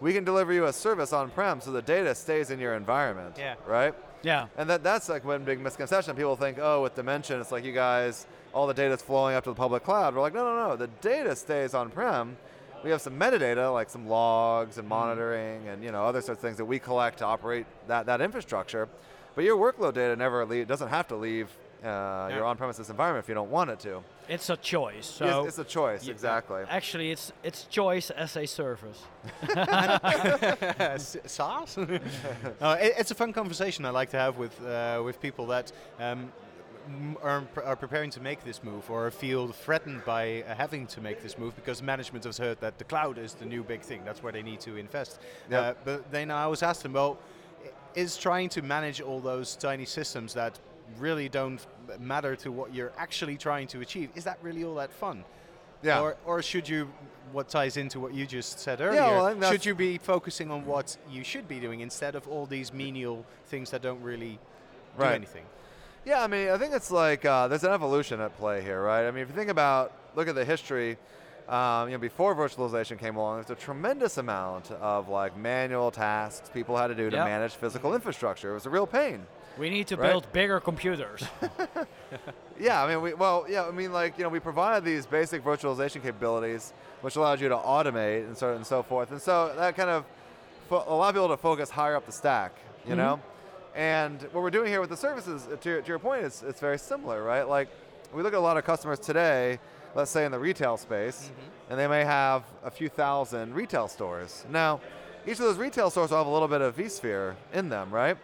we can deliver you a service on-prem so the data stays in your environment, Yeah. right? Yeah. And that, that's like one big misconception. People think, oh, with Dimension, it's like you guys, all the data's flowing up to the public cloud. We're like, no, no, no, the data stays on-prem. We have some metadata, like some logs and mm-hmm. monitoring and, you know, other sorts of things that we collect to operate that, that infrastructure. But your workload data never leave, doesn't have to leave uh, your on-premises environment if you don't want it to. It's a choice. So it's, it's a choice, y- exactly. Actually, it's it's choice as a service. *laughs* *laughs* SaaS? *laughs* Uh, it- it's a fun conversation I like to have with uh, with people that um, are, are preparing to make this move or feel threatened by uh, having to make this move because management has heard that the cloud is the new big thing. That's where they need to invest. Yep. Uh, but then I always ask them, well, is trying to manage all those tiny systems that really don't matter to what you're actually trying to achieve, is that really all that fun? Yeah. Or, or should you, what ties into what you just said earlier, well, should you be focusing on what you should be doing instead of all these menial things that don't really do anything? Yeah, I mean, I think it's like uh, there's an evolution at play here, right? I mean, if you think about, look at the history, um, you know, before virtualization came along, there's a tremendous amount of like manual tasks people had to do to Yep. manage physical infrastructure. It was a real pain. We need to Right. build bigger computers. *laughs* Yeah, I mean, we, well, yeah, I mean, like, you know, we provide these basic virtualization capabilities, which allows you to automate and so and so forth. And so that kind of fo- allow people to focus higher up the stack, you know. And what we're doing here with the services, uh, to your, to your point, is it's very similar, right? Like, we look at a lot of customers today, let's say in the retail space, and they may have a few thousand retail stores. Now, each of those retail stores will have a little bit of vSphere in them, right?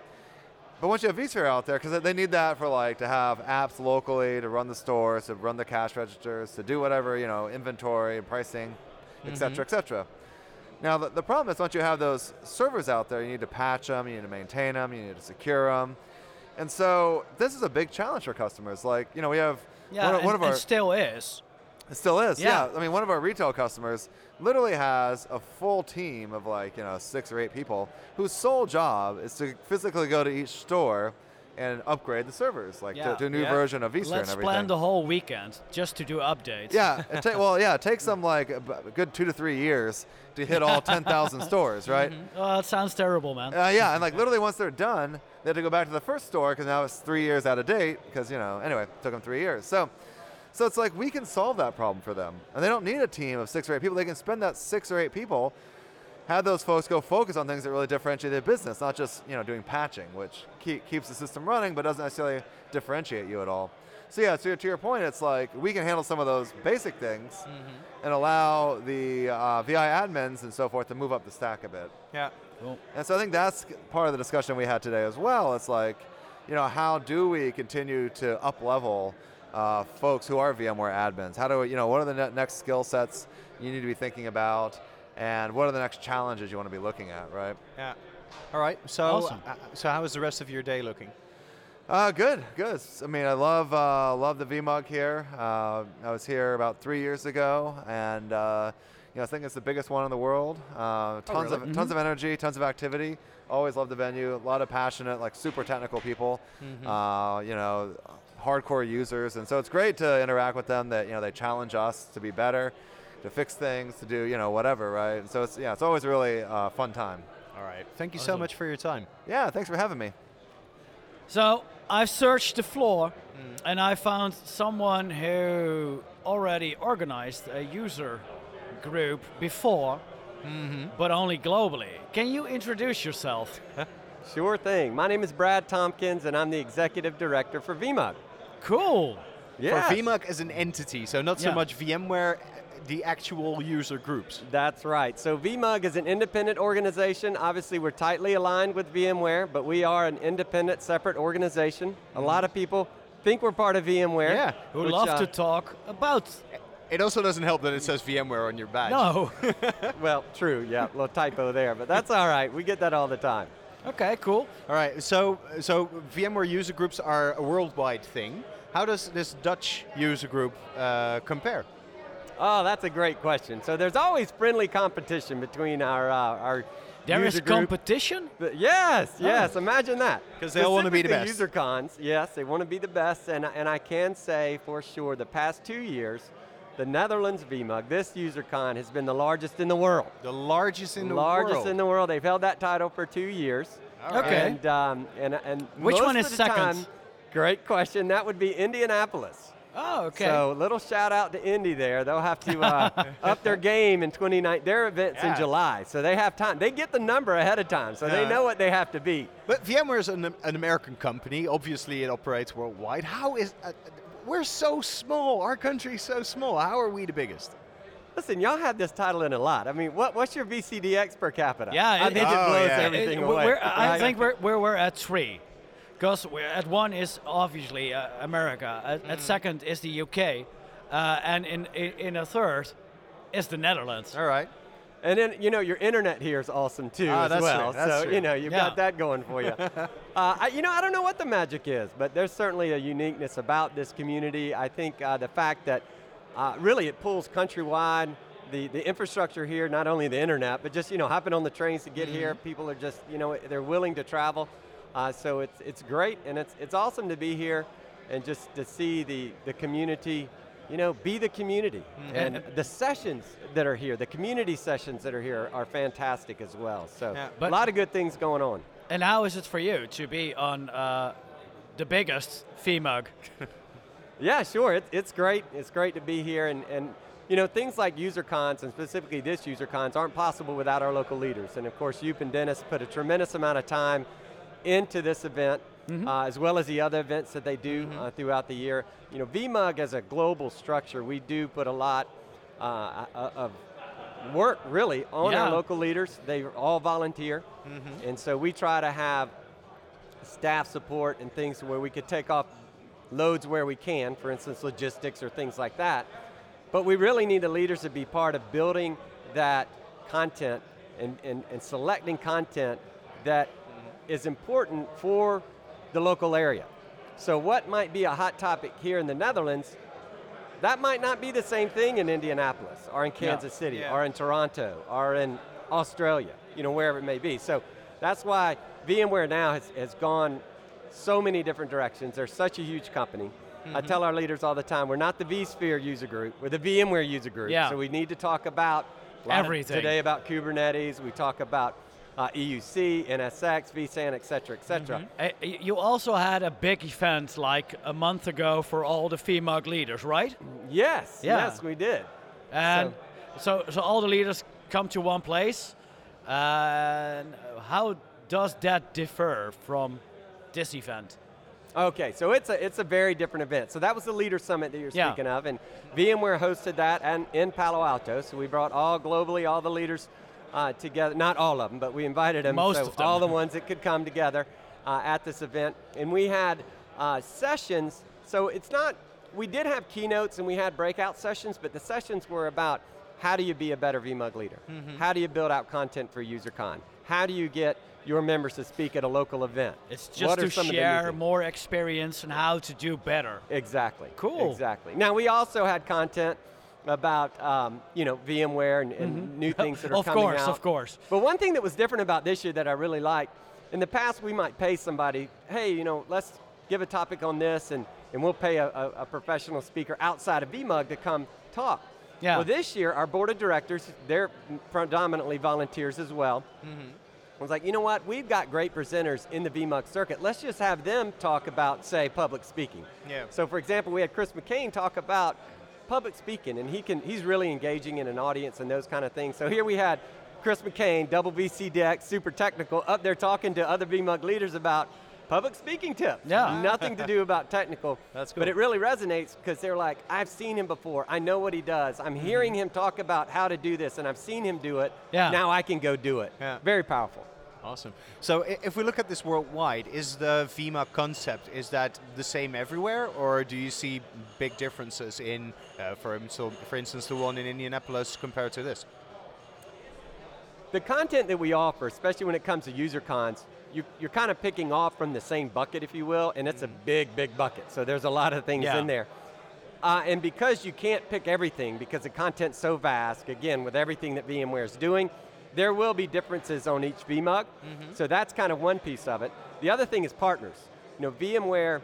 But once you have vSphere out there, because they need that for like to have apps locally to run the stores, to run the cash registers, to do whatever you know, inventory and pricing, et cetera, mm-hmm. et cetera. Now the, the problem is once you have those servers out there, you need to patch them, you need to maintain them, you need to secure them, and so this is a big challenge for customers. Like you know, we have yeah, one, of- and, one of our still is. It still is, Yeah. yeah. I mean, one of our retail customers literally has a full team of like, you know, six or eight people whose sole job is to physically go to each store and upgrade the servers, like Yeah. to, to a new Yeah. version of Vista Let's and everything. plan the whole weekend just to do updates. yeah, it ta- well, yeah, it takes *laughs* them like a b- a good two to three years to hit all 10,000 stores, *laughs* right? Oh, that sounds terrible, man. Uh, yeah, and like *laughs* literally once they're done, they have to go back to the first store because now it's three years out of date because you know anyway it took them three years. So, so it's like we can solve that problem for them, and they don't need a team of six or eight people. They can spend that six or eight people, have those folks go focus on things that really differentiate their business, not just you know doing patching, which keep, keeps the system running but doesn't necessarily differentiate you at all. So yeah, to, to your point, it's like we can handle some of those basic things and allow the uh, VI admins and so forth to move up the stack a bit. Yeah. And so I think that's part of the discussion we had today as well. It's like, you know, how do we continue to up level uh, folks who are VMware admins? How do we, you know, what are the ne- next skill sets you need to be thinking about? And what are the next challenges you want to be looking at, right? Yeah. All right. So, Awesome. uh, so how is the rest of your day looking? Uh, good, good. I mean, I love uh, love the VMUG here. Uh, I was here about three years ago, and uh, you know, I think it's the biggest one in the world. Uh, tons really? of tons of energy, tons of activity. Always love the venue. A lot of passionate, like super technical people. Uh, you know, hardcore users, and so it's great to interact with them. That you know, they challenge us to be better, to fix things, to do you know whatever, right? And so it's yeah, it's always a really uh, fun time. All right. Thank you so much for your time. Yeah, thanks for having me. So I searched the floor and I found someone who already organized a user group before, but only globally. Can you introduce yourself? *laughs* Sure thing. My name is Brad Tompkins, and I'm the executive director for VMUG. Cool. Yes. For VMUG as an entity, so not so Yeah. much VMware, the actual user groups. That's right. So VMUG is an independent organization. Obviously, we're tightly aligned with VMware, but we are an independent, separate organization. A lot of people think we're part of VMware. Yeah. Who which, love uh, to talk about. It also doesn't help that it says VMware on your badge. No. *laughs* Well, true. Yeah, little typo there, but that's all right. We get that all the time. okay, cool. All right. So, so VMware user groups are a worldwide thing. How does this Dutch user group uh, compare? Oh, that's a great question. So there's always friendly competition between our uh, our There is user group. competition? But yes, yes. Imagine that. 'Cause they all wanna be the Specifically best. User cons, yes, they want to be the best, and and I can say for sure, the past two years, the Netherlands VMUG, this user con has been the largest in the world. The largest in the world. The largest world. in the world. They've held that title for two years. Okay. And um, and and Which most one of is the second? time- great question. That would be Indianapolis. Oh, okay. So little shout out to Indy there. They'll have to uh, *laughs* up their game in 29. Their events Yeah. in July, so they have time. They get the number ahead of time, so they know what they have to beat. But VMware is an, an American company. Obviously, it operates worldwide. How is uh, we're so small? Our country's so small. How are we the biggest? Listen, y'all have this title in a lot. I mean, what, what's your VCDX per capita? Yeah, I it- think it Oh, blows yeah. everything Uh, away. we're- I right? think we're, we're, we're at three. Because at one is obviously uh, America, at, Mm. at second is the UK, uh, and in, in, in a third is the Netherlands. All right. And then you know your internet here is awesome too Ah, as that's well. true, that's so true. you know you've Yeah. got that going for you. *laughs* uh, I, you know I don't know what the magic is, but there's certainly a uniqueness about this community. I think uh, the fact that uh, really it pulls countrywide. The, the infrastructure here, not only the internet, but just you know hopping on the trains to get here. Mm-hmm. People are just you know they're willing to travel, uh, so it's it's great and it's it's awesome to be here and just to see the the community you know, be the community. Mm-hmm. And the sessions that are here, the community sessions that are here are fantastic as well. So Yeah. a lot of good things going on. And how is it for you to be on uh, the biggest FEMUG? *laughs* Yeah, sure. It's, it's great. It's great to be here. And, and, you know, things like user cons, and specifically this user cons, aren't possible without our local leaders. And of course, Yoop and Dennis put a tremendous amount of time into this event, uh, as well as the other events that they do uh, throughout the year. You know, VMUG as a global structure, we do put a lot uh, uh, of work really on Yeah. our local leaders. They all volunteer. And so we try to have staff support and things where we could take off loads where we can, for instance, logistics or things like that. But we really need the leaders to be part of building that content and, and, and selecting content that is important for the local area. So what might be a hot topic here in the Netherlands That might not be the same thing in Indianapolis or in Kansas City Yeah. or in Toronto or in Australia, you know, wherever it may be. So that's why VMware now has, has gone so many different directions. They're such a huge company. Mm-hmm. I tell our leaders all the time, we're not the vSphere user group, we're the VMware user group. Yeah. So we need to talk about Everything. today about Kubernetes, we talk about uh, EUC, NSX, vSAN, et cetera, et cetera. Uh, y- you also had a big event like a month ago for all the VMUG leaders, right? Yes, Yeah. yes, we did. And so, so all the leaders come to one place. And how does that differ from this event? Okay, so it's a it's a very different event. So that was the leader summit that you're Yeah. speaking of, and VMware hosted that and in Palo Alto. So we brought all globally all the leaders uh, together. Not all of them, but we invited them. Most so of them. all the ones that could come together uh, at this event, and we had uh, sessions. So it's not. We did have keynotes and we had breakout sessions, but the sessions were about how do you be a better VMUG leader? Mm-hmm. How do you build out content for UserCon? How do you get your members to speak at a local event? It's just What to some of the new share more experience and how to do better. Exactly. Cool. Exactly. Now we also had content about um, you know VMware and, and new *laughs* things that are Mm-hmm. Of coming course, out. of course. But one thing that was different about this year that I really liked, in the past we might pay somebody, hey, you know, let's give a topic on this, and, and we'll pay a, a, a professional speaker outside of VMUG to come talk. Yeah. Well, this year our board of directors, they're predominantly volunteers as well. I was like, you know what? We've got great presenters in the VMUG circuit. Let's just have them talk about, say, public speaking. Yeah. So, for example, we had Chris McCain talk about public speaking, and he can he's really engaging in an audience and those kind of things. So here we had Chris McCain, double VC deck, super technical, up there talking to other VMUG leaders about public speaking tips. Yeah. *laughs* Nothing to do about technical. *laughs* That's But it really resonates because they're like, I've seen him before. I know what he does. I'm mm-hmm. hearing him talk about how to do this, and I've seen him do it. Yeah. Now I can go do it. Yeah. Very powerful. Awesome. So if we look at this worldwide, is the VMA concept is that the same everywhere, or do you see big differences in, uh, for, instance, for instance, the one in Indianapolis compared to this? The content that we offer, especially when it comes to user cons, you, you're kind of picking off from the same bucket, if you will, and it's a big, big bucket. So there's a lot of things Yeah. in there. Uh, and because you can't pick everything, because the content's so vast, again, with everything that VMware is doing, there will be differences on each VMUG. Mm-hmm. So that's kind of one piece of it. The other thing is partners. You know, VMware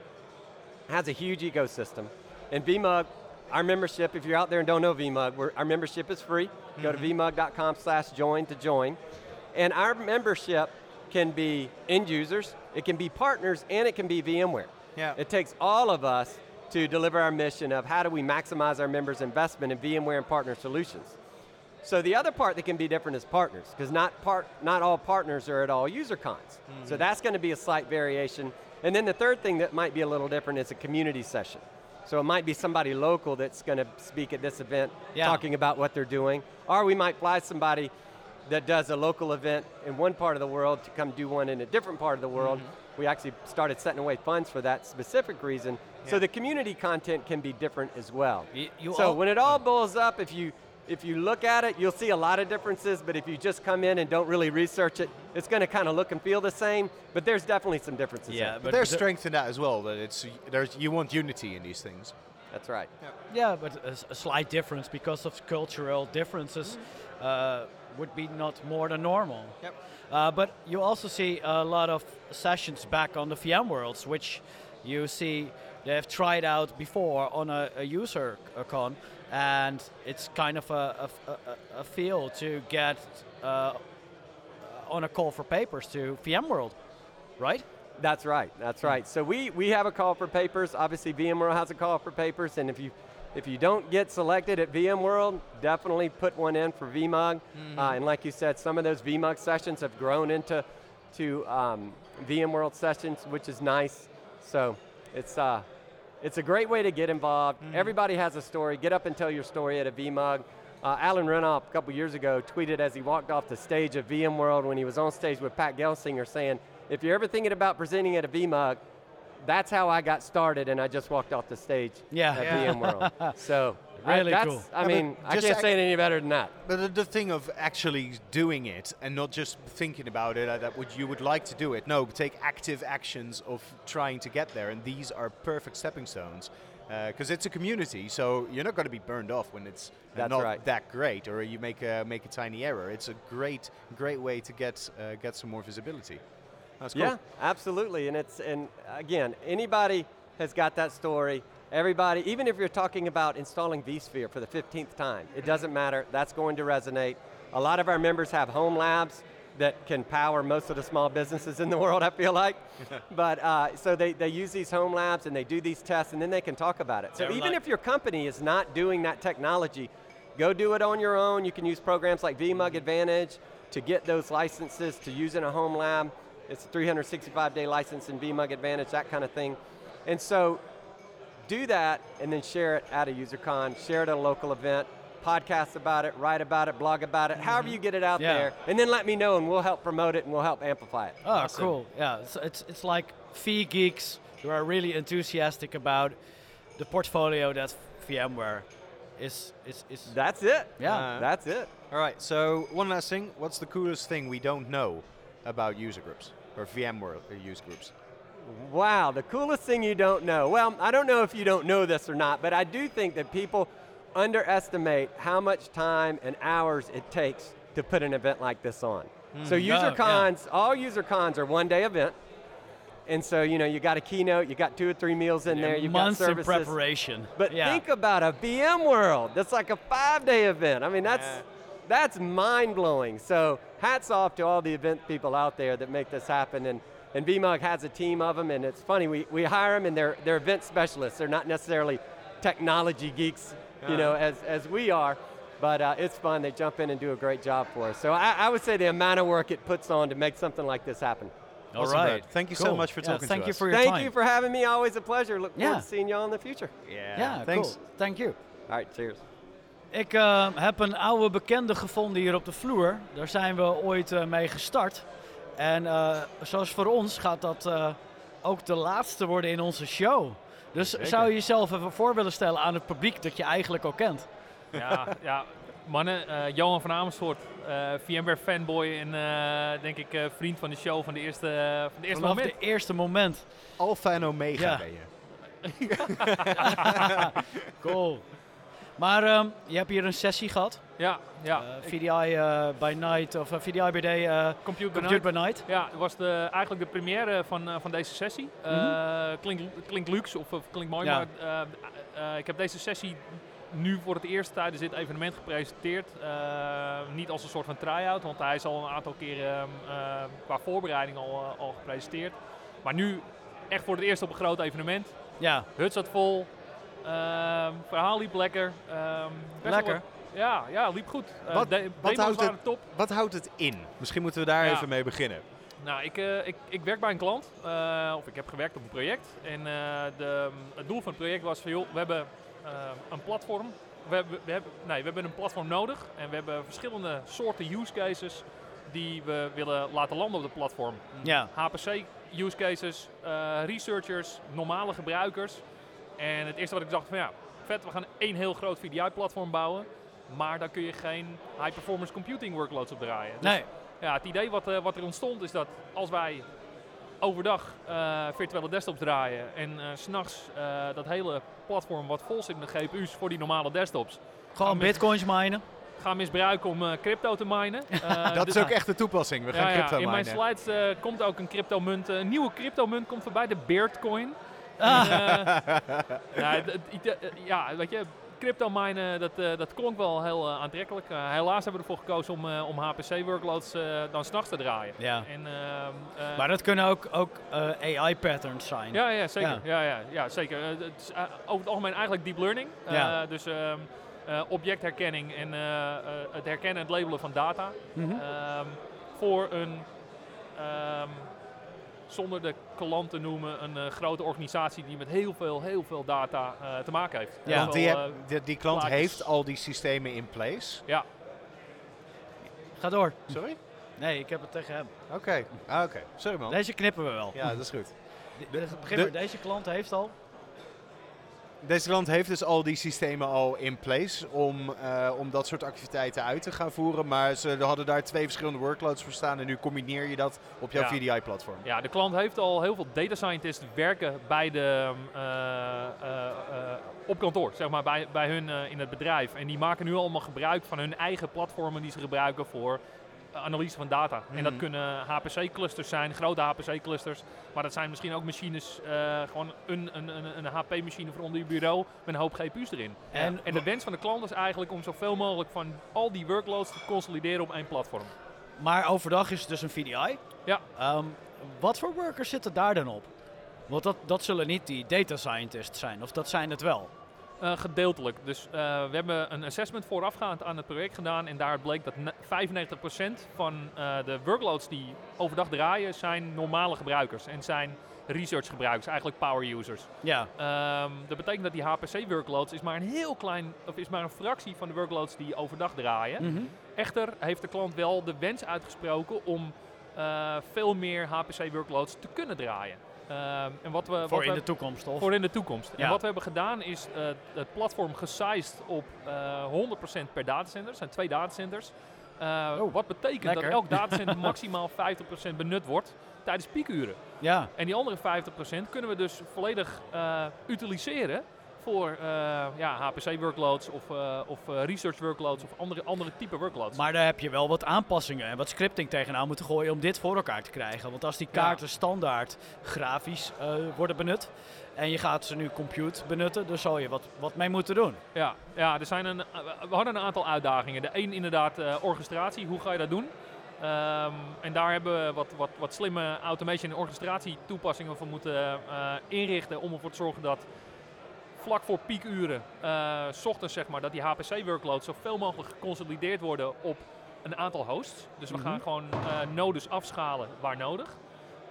has a huge ecosystem. And VMUG, our membership, if you're out there and don't know VMUG, we're, our membership is free. Go to mm-hmm. vmug.com slash join to join. And our membership can be end users, it can be partners, and it can be VMware. Yeah. It takes all of us to deliver our mission of how do we maximize our members' investment in VMware and partner solutions. So the other part that can be different is partners, because not part, not all partners are at all user cons. So mm-hmm. that's going to be a slight variation. And then the third thing that might be a little different is a community session. So it might be somebody local that's going to speak at this event, Yeah. talking about what they're doing, or we might fly somebody that does a local event in one part of the world to come do one in a different part of the world. Mm-hmm. We actually started setting away funds for that specific reason. So the community content can be different as well. Y- you so al- when it all boils up, if you if you look at it, you'll see a lot of differences. But if you just come in and don't really research it, it's going to kind of look and feel the same. But there's definitely some differences. Yeah, there. But there's strength in that as well. That it's there's you want unity in these things. that's right. Yeah, but a slight difference because of cultural differences uh, would be not more than normal. Yep. Uh, but you also see a lot of sessions back on the VM worlds, which you see they have tried out before on a, a user c- con, and it's kind of a a feel to get uh, on a call for papers to VMworld, right? That's right. That's right. So we, we have a call for papers. Obviously, VMworld has a call for papers, and if you if you don't get selected at VMworld, definitely put one in for VMUG. Uh, and like you said, some of those VMUG sessions have grown into to um, VMworld sessions, which is nice. So it's uh, it's a great way to get involved. Everybody has a story. Get up and tell your story at a VMUG. Uh, Alan Renoff a couple years ago tweeted as he walked off the stage of VMworld when he was on stage with Pat Gelsinger saying, if you're ever thinking about presenting at a VMUG, that's how I got started and I just walked off the stage Yeah. at Yeah. VMworld. *laughs* so Really that's, cool. I Yeah, but mean, I can't ac- say it any better than that. But the, the thing of actually doing it and not just thinking about it uh, that would you would like to do it. No, take active actions of trying to get there, and these are perfect stepping stones. because it's a community, so you're not going to be burned off when it's uh, That's not right. that great, or you make a make a tiny error. It's a great great way to get uh, get some more visibility. That's cool. Yeah, absolutely. And it's and again, anybody has got that story. Everybody, even if you're talking about installing vSphere for the 15th time, it doesn't matter. That's going to resonate. A lot of our members have home labs that can power most of the small businesses in the world, I feel like. *laughs* but uh, so they, they use these home labs and they do these tests and then they can talk about it. So They're even like- if your company is not doing that technology, go do it on your own. You can use programs like VMUG Advantage to get those licenses to use in a home lab. It's a 365 day license in VMUG Advantage, that kind of thing. And so do that and then share it at a UserCon, share it at a local event, podcast about it, write about it, blog about it, however you get it out Yeah. there, and then let me know and we'll help promote it and we'll help amplify it. Oh, cool. Yeah, it's, it's, it's like fee geeks who are really enthusiastic about the portfolio that VMware is. is, is That's it. Yeah. Uh, That's it. All right. So one last thing. What's the coolest thing we don't know about user groups or VMware user groups? Wow, the coolest thing you don't know. Well, I don't know if you don't know this or not, but I do think that people underestimate how much time and hours it takes to put an event like this on. So Mm. user Oh, yeah. cons, all user cons are one day event. And so, you know, you got a keynote, you got two or three meals in there, you've months got services. preparation. But yeah. think about a VM world. That's like a five-day event. I mean, that's that's mind-blowing. So hats off to all the event people out there that make this happen. And and VMUG has a team of them, and it's funny we, we hire them, and they're they're event specialists. They're not necessarily technology geeks, you know, as as we are. But uh, it's fun. They jump in and do a great job for us. So I, I would say the amount of work it puts on to make something like this happen. All Awesome, right. Brad. Thank you so much for Yeah, talking Thank to you us. for your Thank time. you for having me. Always a pleasure. Look forward to seeing you all in the future. Yeah. yeah thanks. cool. Thank you. All right, cheers. Ik eh, heb een oude bekende gevonden hier op de vloer. Daar zijn we ooit eh, mee gestart. En eh, zoals voor ons gaat dat eh, ook de laatste worden in onze show. Dus zou je jezelf even voor willen stellen aan het publiek dat je eigenlijk al kent? Ja, ja mannen, eh, Johan van Amersfoort, eh, VMware fanboy en eh, denk ik eh, vriend van de show van de eerste, van de eerste Vanaf moment. de eerste moment. Alpha en Omega Ja. ben je. *laughs* *laughs* cool. Maar ehm, je hebt hier een sessie gehad. Ja, ja. Eh, VDI eh, by Night of eh, VDI by Day. Compute by Compute Night. by Night. Ja, het was de, eigenlijk de première van, van deze sessie. Eh, klinkt, klinkt luxe of, of klinkt mooi, Ja. maar ik heb deze sessie nu voor het eerst tijdens dit evenement gepresenteerd. Niet als een soort van try-out, want hij is al een aantal keren ehm, eh, qua voorbereiding al, al gepresenteerd. Maar nu echt voor het eerst op een groot evenement. Ja, Hut zat vol. Ehm, verhaal liep lekker. Ehm, Lekker. wat- ja, ja, liep goed. Eh, Wat- de- wat houdt het- top. Wat houdt het in? Misschien moeten we daar Ja. even mee beginnen. Nou, ik, eh, ik, ik werk bij een klant, eh, of ik heb gewerkt op een project. En de, het doel van het project was van, joh, we hebben een platform. We hebben, we, hebben, nee, we hebben een platform nodig en we hebben verschillende soorten use cases die we willen laten landen op het platform. ja. HPC use cases, researchers, normale gebruikers. En het eerste wat ik dacht van ja, vet, we gaan één heel groot VDI-platform bouwen. Maar daar kun je geen high-performance computing workloads op draaien. Dus Nee. ja, het idee wat, eh, wat er ontstond is dat als wij overdag eh, virtuele desktops draaien en s s'nachts dat hele platform wat vol zit met GPU's voor die normale desktops Gewoon bitcoins minen. gaan misbruiken om crypto te minen. *laughs* Dat dus- is ook echt de toepassing. We gaan ja, ja, crypto in mijn minen. slides komt ook een cryptomunt, een nieuwe cryptomunt komt voorbij, de Beardcoin. Ah. Eh, *laughs* ja, eh, ja, weet je, crypto minen, dat, eh, dat klonk wel heel eh, aantrekkelijk. Helaas hebben we ervoor gekozen om, om HPC-workloads dan s'nachts te draaien. Ja. En, ehm, eh, Maar dat kunnen ook, ook AI-patterns zijn. ja, ja, zeker. Ja. Ja. Ja, ja, zeker. Het is over het algemeen eigenlijk deep learning. Ja. dus ehm, eh, objectherkenning en het herkennen en het labelen van data. Mhm. Ehm, voor een, zonder de klant te noemen, een eh, grote organisatie die met heel veel, heel veel data eh, te maken heeft. Ja. Want die, veel, heb- eh, die, die klant plaatjes. heeft al die systemen in place. ja, Ga door. Sorry? Nee, ik heb het tegen hem. Oké. Ah, Oké. Sorry man. Deze knippen we wel. Ja, dat is goed. De, begin de- maar, deze klant heeft al. Deze klant heeft dus al die systemen al in place om, eh, om dat soort activiteiten uit te gaan voeren. Maar ze hadden daar twee verschillende workloads voor staan en nu combineer je dat op jouw Ja. VDI-platform. Ja, de klant heeft al heel veel data scientists werken bij de, eh, eh, op kantoor, zeg maar, bij, bij hun in het bedrijf. En die maken nu allemaal gebruik van hun eigen platformen die ze gebruiken voor analyse van data. En dat Mhm. kunnen HPC-clusters zijn, grote HPC-clusters. Maar dat zijn misschien ook machines, eh, gewoon een, een, een, een HP-machine voor onder je bureau met een hoop GPU's erin. En- En, de wens van de klant is eigenlijk om zoveel mogelijk van al die workloads te consolideren op één platform. Maar overdag is het dus een VDI. Ja. Ehm, wat voor workers zitten daar dan op? Want dat, dat zullen niet die data scientists zijn, of dat zijn het wel. Eh, gedeeltelijk. Dus eh, we hebben een assessment voorafgaand aan het project gedaan. En daar bleek dat ne- 95% van eh, de workloads die overdag draaien, zijn normale gebruikers. En zijn research gebruikers, eigenlijk power users. Ja. Ehm, dat betekent dat die HPC workloads is maar een heel klein, of is maar een fractie van de workloads die overdag draaien. Mhm. Echter heeft de klant wel de wens uitgesproken om veel meer HPC workloads te kunnen draaien. Ehm, en wat we, wat Voor we in de toekomst, of? Voor in de toekomst. Ja. En wat we hebben gedaan is eh, het platform gesized op eh 100% per datacenter. Het zijn twee datacenters. Eh, wat betekent lekker. dat elk datacenter *laughs* maximaal 50% benut wordt tijdens piekuren. Ja. En die andere 50% kunnen we dus volledig eh, utiliseren voor eh, ja, HPC-workloads of, eh, of eh, research workloads of andere, andere type workloads. Maar daar heb je wel wat aanpassingen en wat scripting tegenaan moeten gooien om dit voor elkaar te krijgen. Want als die Ja. kaarten standaard grafisch worden benut en je gaat ze nu compute benutten, dan zal je wat, wat mee moeten doen. Ja, ja er zijn een, we hadden een aantal uitdagingen. De één inderdaad eh, orchestratie, hoe ga je dat doen? Ehm, en daar hebben we wat, wat, wat slimme automation en orchestratie toepassingen voor moeten inrichten om ervoor te zorgen dat vlak voor piekuren, eh, s ochtends zeg maar, dat die HPC-workloads zoveel mogelijk geconsolideerd worden op een aantal hosts. Dus we Mhm. gaan gewoon eh, nodes afschalen waar nodig.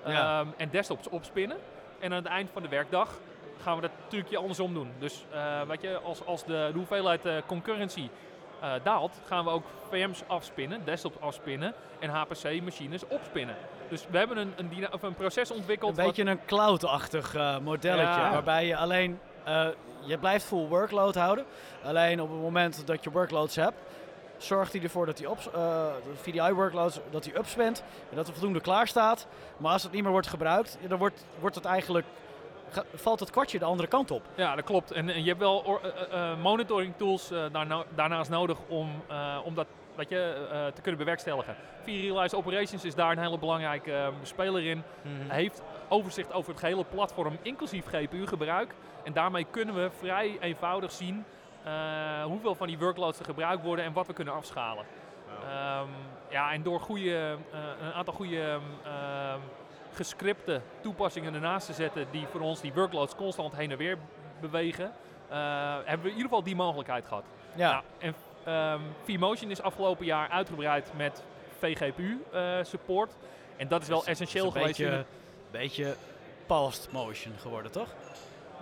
Ja. Ehm, en desktops opspinnen. En aan het eind van de werkdag gaan we dat trucje andersom doen. Dus eh, weet je, als, als de, de hoeveelheid concurrency eh, daalt, gaan we ook VM's afspinnen, desktops afspinnen en HPC-machines opspinnen. Dus we hebben een, een, of een proces ontwikkeld. Een beetje een cloud-achtig modelletje, Ja. waarbij je alleen, eh, je blijft full workload houden. Alleen op het moment dat je workloads hebt, zorgt hij ervoor dat die op, eh, de VDI-workloads, dat die upspint en dat er voldoende klaar staat. Maar als het niet meer wordt gebruikt, dan wordt, wordt het eigenlijk, valt het kwartje de andere kant op. Ja, dat klopt. En, en je hebt wel or- eh, monitoring tools daarna, daarnaast nodig om, eh, om dat weet je, eh, te kunnen bewerkstelligen. V-Realize Operations is daar een hele belangrijke speler in. Mhm. Hij heeft overzicht over het gehele platform, inclusief GPU-gebruik. En daarmee kunnen we vrij eenvoudig zien eh, hoeveel van die workloads er gebruikt worden en wat we kunnen afschalen. Ehm, ja, en door goede, eh, een aantal goede ehm, gescripte toepassingen ernaast te zetten die voor ons die workloads constant heen en weer bewegen, eh, hebben we in ieder geval die mogelijkheid gehad. Ja. Nou, en ehm vMotion is afgelopen jaar uitgebreid met VGPU support. En dat is wel is- essentieel geweest. beetje, beetje paused motion geworden, toch?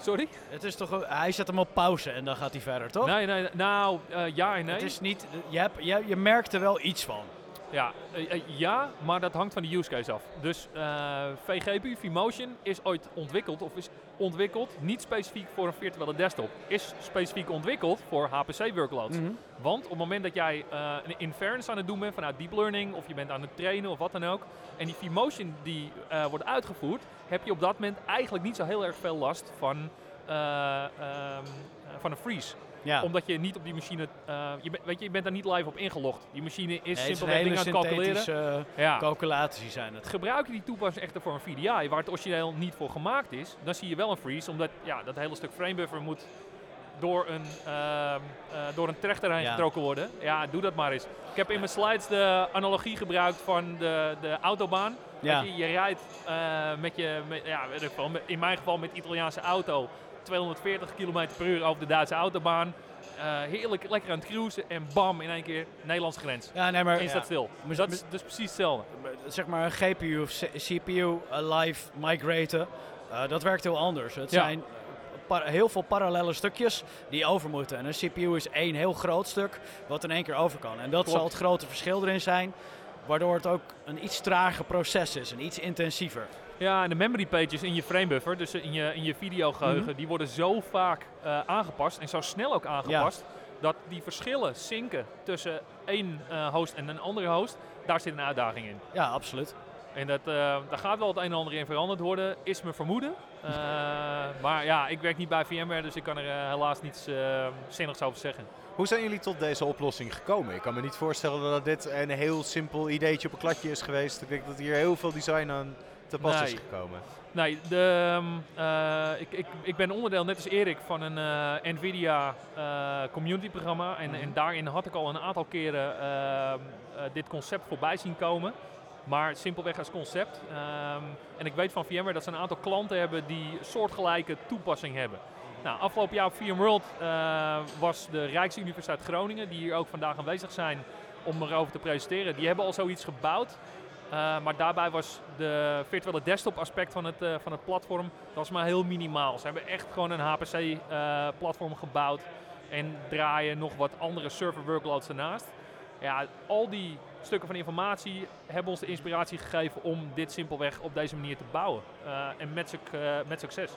Sorry? Het is toch, een- hij zet hem op pauze en dan gaat hij verder, toch? Nee, nee, nou, eh, ja en nee. Het is niet, je, hebt, je, je merkt er wel iets van. Ja, eh, eh, ja, maar dat hangt van de use case af. Dus eh VGPU vMotion is ooit ontwikkeld, of is ontwikkeld, niet specifiek voor een virtuele desktop. Is specifiek ontwikkeld voor HPC-workloads. Mhm. Want op het moment dat jij een inference aan het doen bent vanuit deep learning, of je bent aan het trainen of wat dan ook, en die vMotion die wordt uitgevoerd, heb je op dat moment eigenlijk niet zo heel erg veel last van, eh, ehm, eh, van een freeze. Ja. Omdat je niet op die machine, eh, je, bent- weet je, je bent daar niet live op ingelogd. Die machine is Nee, simpelweg dingen aan het calculeren. synthetische Ja. calculaties zijn het. Gebruik je die toepassing echter voor een VDI, waar het origineel niet voor gemaakt is, dan zie je wel een freeze, omdat ja, dat hele stuk framebuffer moet door een, ehm, eh, door een trechter heen Ja. getrokken worden. Ja, doe dat maar eens. Ik heb in mijn slides de analogie gebruikt van de, de autobaan. Ja. Je, je rijdt eh, met je, met, ja, weet ik wel, met- in mijn geval met Italiaanse auto, 240 km per uur over de Duitse autobaan. Eh, heerlijk lekker aan het cruisen en bam, in één keer Nederlandse grens. Ja, nee, maar... En je staat ja. stil. Maar- dat, is, is precies hetzelfde. Zeg maar een GPU of CPU eh, live migraten, eh, dat werkt heel anders. Het Ja. zijn heel veel parallele stukjes die over moeten. En een CPU is één heel groot stuk wat in één keer over kan. En dat Klopt. zal het grote verschil erin zijn. waardoor het ook een iets trager proces is, een iets intensiever. Ja, en de memory pages in je framebuffer, dus in je, in je videogeheugen, Mhm. die worden zo vaak eh, aangepast en zo snel ook aangepast, dat die verschillen zinken tussen één eh, host en een andere host, daar zit een uitdaging in. Ja, absoluut. En dat, eh, daar gaat wel het een en ander in veranderd worden, is mijn vermoeden. *laughs* Maar ja, ik werk niet bij VMware, dus ik kan er helaas niets zinnigs over zeggen. Hoe zijn jullie tot deze oplossing gekomen? Ik kan me niet voorstellen dat dit een heel simpel ideetje op een kladje is geweest. Ik denk dat hier heel veel design aan te pas is Nee. gekomen. Nee, de, ehm, eh, ik, ik, ik ben onderdeel, net als Erik, van een eh, NVIDIA eh, community programma. En, en daarin had ik al een aantal keren ehm, eh, dit concept voorbij zien komen. Maar simpelweg als concept. Ehm, en ik weet van VMware dat ze een aantal klanten hebben die soortgelijke toepassing hebben. Nou, afgelopen jaar op VMworld was de Rijksuniversiteit Groningen, die hier ook vandaag aanwezig zijn om erover te presenteren. Die hebben al zoiets gebouwd. Uh, maar daarbij was de virtuele desktop aspect van het, uh, van het platform was maar heel minimaal. Ze hebben echt gewoon een HPC-platform uh, gebouwd en draaien nog wat andere server workloads ernaast. Ja, al die stukken van informatie hebben ons de inspiratie gegeven om dit simpelweg op deze manier te bouwen. En met, met succes.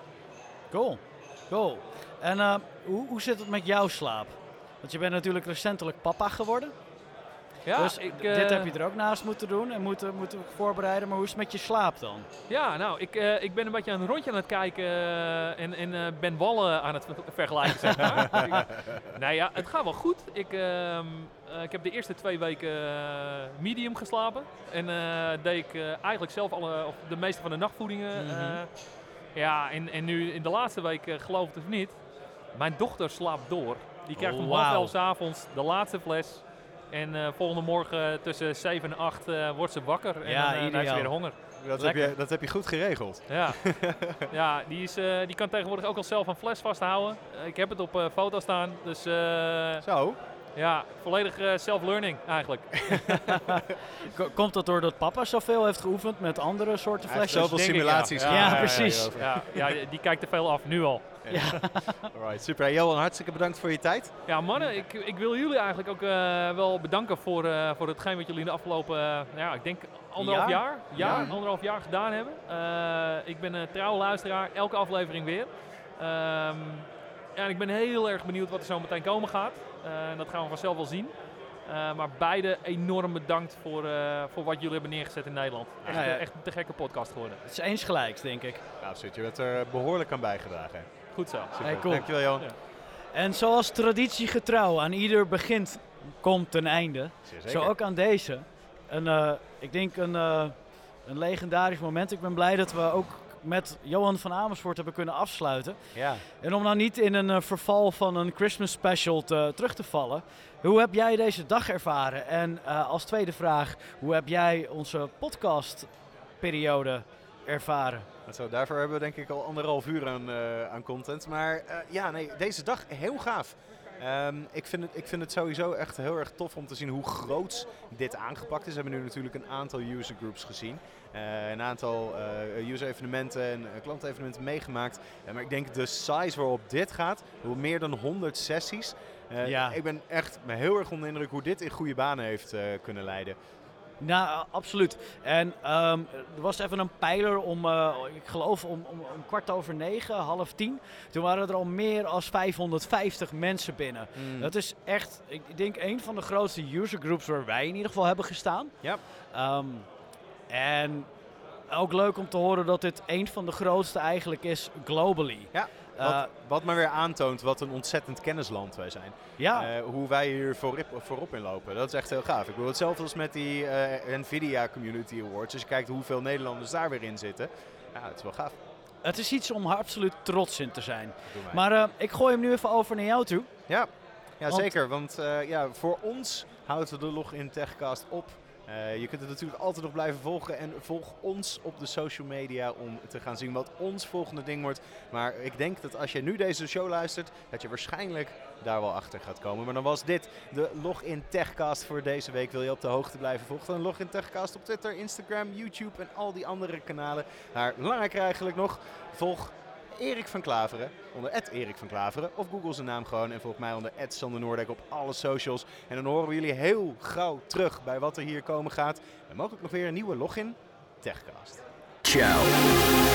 Cool, cool. En hoe, hoe zit het met jouw slaap? Want je bent natuurlijk recentelijk papa geworden. Ja, dus ik, dit uh, heb je er ook naast moeten doen en moeten, moeten voorbereiden. Maar hoe is het met je slaap dan? Ja, nou, ik, uh, ik ben een beetje aan een rondje aan het kijken uh, en, en ben wallen aan het vergelijken, zeg maar. *laughs* nou ja, het gaat wel goed. Ik, ehm, ik heb de eerste twee weken medium geslapen. En deed ik eigenlijk zelf alle, of de meeste van de nachtvoedingen. Mhm. ja, en, en nu in de laatste week, geloof het of niet, mijn dochter slaapt door. Die krijgt Oh, om half elf avonds de laatste fles. En uh, volgende morgen tussen 7 en 8 uh, wordt ze wakker en Ja, dan, uh, dan heeft ze weer honger. Dat heb, je, dat heb je goed geregeld. Ja, *laughs* ja die, is, uh, die kan tegenwoordig ook al zelf een fles vasthouden. ik heb het op uh, foto staan, dus... Zo? Ja, volledig uh, self-learning eigenlijk. *laughs* Komt dat doordat papa zoveel heeft geoefend met andere soorten flesjes? zoveel simulaties. Ja, ja, ja precies. Ja, ja, die kijkt er veel af, nu al. Ja. *laughs* Alright, super. Johan, hartstikke bedankt voor je tijd. Ja, mannen, ik, ik wil jullie eigenlijk ook uh, wel bedanken voor, uh, voor hetgeen wat jullie in de afgelopen, uh, ja, ik denk anderhalf jaar, jaar, jaar ja. anderhalf jaar gedaan hebben. ik ben een trouwe luisteraar, elke aflevering weer. Um, en ik ben heel erg benieuwd wat er zo meteen komen gaat. Dat gaan we vanzelf wel zien. Uh, maar beide enorm bedankt voor, uh, voor wat jullie hebben neergezet in Nederland. Echt, ja, ja. echt een te gekke podcast geworden. Het is eens gelijks, denk ik. Nou, absoluut. Je bent er behoorlijk aan bijgedragen. Goed zo. Hey, cool. Dankjewel, Johan. Ja. En zoals traditiegetrouw aan ieder begint komt een einde. Zo ook aan deze. Een, uh, ik denk een, een legendarisch moment. Ik ben blij dat we ook met Johan van Amersfoort hebben kunnen afsluiten. Ja. En om nou niet in een uh, verval van een Christmas special te, terug te vallen. Hoe heb jij deze dag ervaren? En uh, als tweede vraag, hoe heb jij onze podcastperiode ervaren? Zo, daarvoor hebben we denk ik al anderhalf uur aan, uh, aan content. Maar ja, nee, deze dag heel gaaf. Um, ik, vind het, ik vind het sowieso echt heel erg tof om te zien hoe groot dit aangepakt is. We hebben nu natuurlijk een aantal user groups gezien. Uh, een aantal uh, user evenementen en uh, klantevenementen meegemaakt. maar ik denk de size waarop dit gaat, hoe meer dan 100 sessies. ja. Ik ben echt heel erg onder indruk hoe dit in goede banen heeft kunnen leiden. Nou, absoluut. En um, er was even een pijler om, uh, ik geloof om, om, om, kwart over negen, half tien. Toen waren er al meer dan 550 mensen binnen. Mm. Dat is echt, ik denk, een van de grootste user groups waar wij in ieder geval hebben gestaan. Ja. Um, en ook leuk om te horen dat dit een van de grootste eigenlijk is globally. Ja. Wat, uh, wat maar weer aantoont wat een ontzettend kennisland wij zijn. Ja. Uh, hoe wij hier voorop, voorop in lopen. Dat is echt heel gaaf. Ik bedoel, hetzelfde als met die uh, Nvidia Community Awards. Als je kijkt hoeveel Nederlanders daar weer in zitten. Ja, het is wel gaaf. Het is iets om absoluut trots in te zijn. Maar ik gooi hem nu even over naar jou toe. Ja, ja want zeker. Want ja, voor ons houdt de Login Techcast op. Uh, je kunt het natuurlijk altijd nog blijven volgen en volg ons op de social media om te gaan zien wat ons volgende ding wordt. Maar ik denk dat als je nu deze show luistert, dat je waarschijnlijk daar wel achter gaat komen. Maar dan was dit de Login Techcast voor deze week. Wil je op de hoogte blijven volgen? Dan Login Techcast op Twitter, Instagram, YouTube en al die andere kanalen. Maar belangrijker eigenlijk nog, volg Erik van Klaveren, onder Erik van Klaveren. Of google zijn naam gewoon en volg mij onder Sander Noordijk op alle socials. En dan horen we jullie heel gauw terug bij wat er hier komen gaat. En mogelijk nog weer een nieuwe login, Techcast. Ciao.